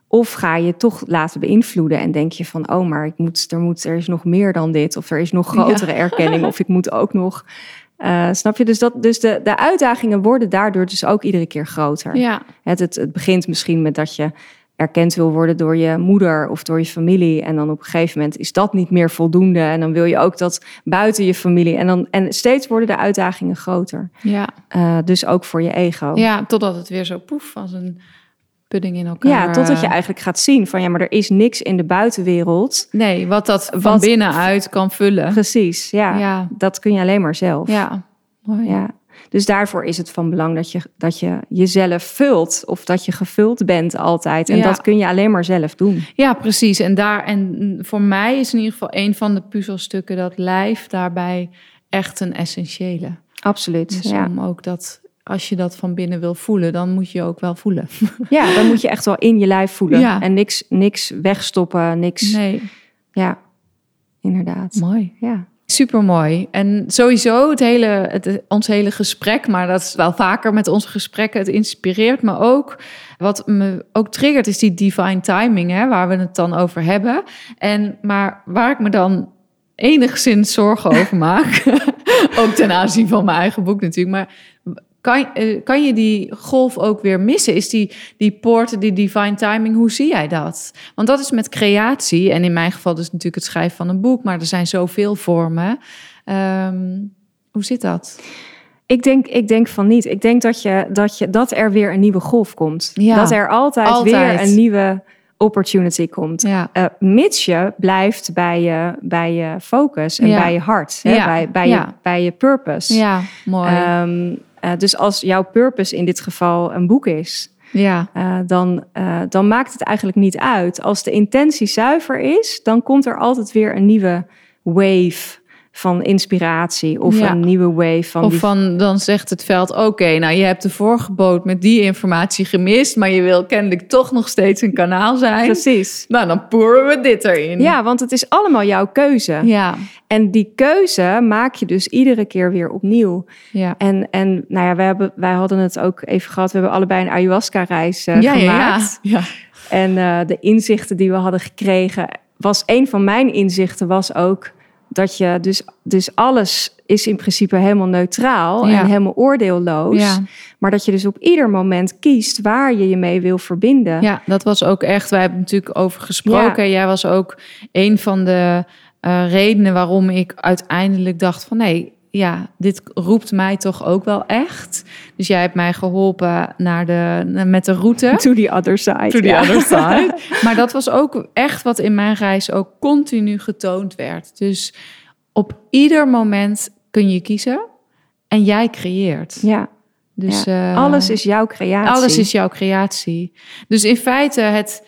Of ga je toch laten beïnvloeden en denk je van, oh, maar ik moet, er, moet, er is nog meer dan dit, of er is nog grotere erkenning, of ik moet ook nog. eh, snap je? Dus, dat, dus de, de uitdagingen worden daardoor dus ook iedere keer groter. Ja, Het, het, het begint misschien met dat je erkend wil worden door je moeder of door je familie. En dan op een gegeven moment is dat niet meer voldoende. En dan wil je ook dat buiten je familie. En, dan, en steeds worden de uitdagingen groter. ja. Eh, dus ook voor je ego. Ja, totdat het weer zo poef als een pudding in elkaar. Ja, totdat je eigenlijk gaat zien van ja, maar er is niks in de buitenwereld. Nee, wat dat van Wat- binnenuit kan vullen. Precies, ja. Ja. Dat kun je alleen maar zelf. Ja, mooi. ja. Dus daarvoor is het van belang dat je, dat je jezelf vult. Of dat je gevuld bent altijd. En Ja. dat kun je alleen maar zelf doen. Ja, precies. En, daar, en voor mij is in ieder geval een van de puzzelstukken dat lijf daarbij echt een essentiële. Absoluut. Dus ja. om ook dat, als je dat van binnen wil voelen, dan moet je ook wel voelen. (laughs) ja, dan moet je echt wel in je lijf voelen. Ja. En niks, niks wegstoppen, niks. Nee, Ja, inderdaad. mooi. Ja. Super mooi. En sowieso het hele, het, ons hele gesprek, maar dat is wel vaker met onze gesprekken. Het inspireert me ook. Wat me ook triggert is die divine timing, hè, waar we het dan over hebben. En, maar waar ik me dan enigszins zorgen over maak, (laughs) ook ten aanzien van mijn eigen boek natuurlijk, maar kan, eh, kan je die golf ook weer missen? Is die, die poort, die divine timing, hoe zie jij dat? Want dat is met creatie, en in mijn geval dus natuurlijk het schrijven van een boek, maar er zijn zoveel vormen. Ehm, hoe zit dat? Ik denk, ik denk van niet. Ik denk dat, je, dat, je, dat er weer een nieuwe golf komt. Ja, dat er altijd, altijd. weer een nieuwe opportunity komt. Ja, Eh, mits je blijft bij je, bij je focus en Ja. bij je hart. Hè? Ja, Bij, bij, je, bij je purpose. ja mooi. Ehm, eh, dus als jouw purpose in dit geval een boek is... ja, eh, dan, eh, dan maakt het eigenlijk niet uit. Als de intentie zuiver is, dan komt er altijd weer een nieuwe wave van inspiratie. Of Ja. een nieuwe wave van... of die- van dan zegt het veld: Oké, nou je hebt de vorige boot met die informatie gemist, maar je wil kennelijk toch nog steeds een kanaal zijn. Precies. Nou, dan poeren we dit erin. Ja, want het is allemaal jouw keuze. ja, En die keuze maak je dus iedere keer weer opnieuw. ja. En, en nou ja, wij, hebben, wij hadden het ook even gehad. We hebben allebei een ayahuasca-reis eh, ja, ja, ja, gemaakt. ja. En eh, de inzichten die we hadden gekregen, was een van mijn inzichten was ook dat je dus, dus alles is in principe helemaal neutraal Ja. en helemaal oordeelloos. Ja. Maar dat je dus op ieder moment kiest waar je je mee wil verbinden. Ja, dat was ook echt. Wij hebben natuurlijk over gesproken. Jij was ook een van de eh, redenen waarom ik uiteindelijk dacht van nee, ja, dit roept mij toch ook wel echt. Dus jij hebt mij geholpen naar de, met de route. (laughs) To the other side. To the ja. other (laughs) side. Maar dat was ook echt wat in mijn reis ook continu getoond werd. Dus op ieder moment kun je kiezen en jij creëert. Ja, Dus ja. eh, alles is jouw creatie. alles is jouw creatie. Dus in feite het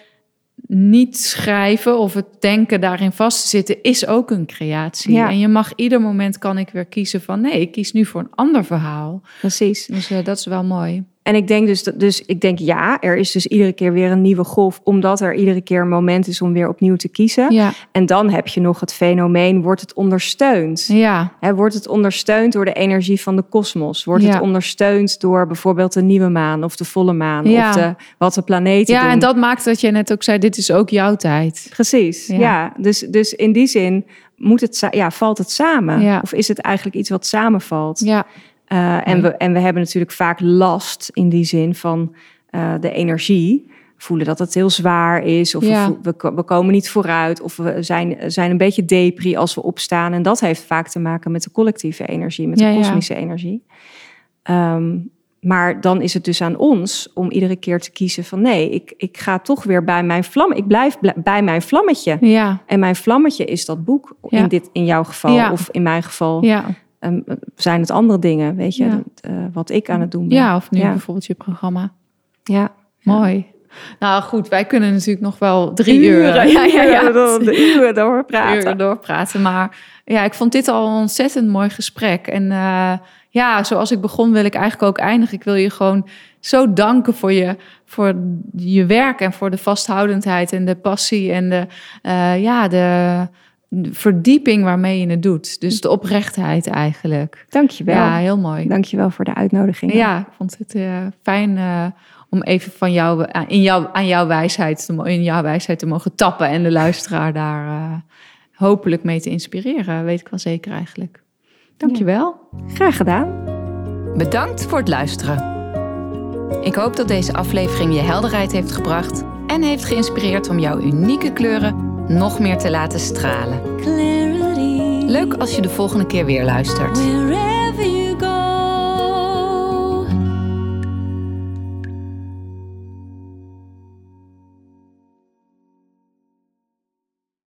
niet schrijven of het denken daarin vast te zitten is ook een creatie. Ja. En je mag ieder moment kan ik weer kiezen van nee, ik kies nu voor een ander verhaal. Precies. Dus eh, dat is wel mooi. En ik denk dus, dat- dus ik denk ja, er is dus iedere keer weer een nieuwe golf, omdat er iedere keer een moment is om weer opnieuw te kiezen. Ja, En dan heb je nog het fenomeen, wordt het ondersteund? ja, wordt het ondersteund door de energie van de kosmos? Wordt Ja. het ondersteund door bijvoorbeeld de nieuwe maan of de volle maan Ja. of de, wat de planeten ja doen? en dat maakt dat je net ook zei, dit is ook jouw tijd. Precies, Ja. Dus, dus in die zin moet het, ja, valt het samen? Ja. Of is het eigenlijk iets wat samenvalt? Ja, Uh, en, we, en we hebben natuurlijk vaak last in die zin van uh, de energie. Voelen dat het heel zwaar is, of Ja. we, we, ko- we komen niet vooruit, of we zijn, zijn een beetje depri als we opstaan. En dat heeft vaak te maken met de collectieve energie, met de ja. kosmische energie. Ehm, maar dan is het dus aan ons om iedere keer te kiezen van nee, ik, ik ga toch weer bij mijn vlam. Ik blijf bl- bij mijn vlammetje. ja, En mijn vlammetje is dat boek. Ja. In, dit, in jouw geval, Ja. of in mijn geval ja. Ehm, zijn het andere dingen, weet je, Ja. dat, eh, wat ik aan het doen ben. ja, of nu Ja. bijvoorbeeld je programma. Ja. Mooi. Nou goed, wij kunnen natuurlijk nog wel drie uur. Ja, ja, ja. De, (laughs) de uren doorpraten. uren doorpraten. Maar ja, ik vond dit al een ontzettend mooi gesprek. En eh, ja, zoals ik begon, wil ik eigenlijk ook eindigen. Ik wil je gewoon zo danken voor je, voor je werk en voor de vasthoudendheid en de passie en de, eh, ja, de verdieping waarmee je het doet. Dus de oprechtheid eigenlijk. Dankjewel. Ja, heel mooi. Dankjewel voor de uitnodiging. Ja, ik vond het eh, fijn eh, om even van jou, eh, in jou, aan jouw wijsheid, te, in jouw wijsheid te mogen tappen en de luisteraar daar eh, hopelijk mee te inspireren. Weet ik wel zeker eigenlijk. Dankjewel. Graag gedaan. Bedankt voor het luisteren. Ik hoop dat deze aflevering je helderheid heeft gebracht en heeft geïnspireerd om jouw unieke kleuren nog meer te laten stralen. Leuk als je de volgende keer weer luistert.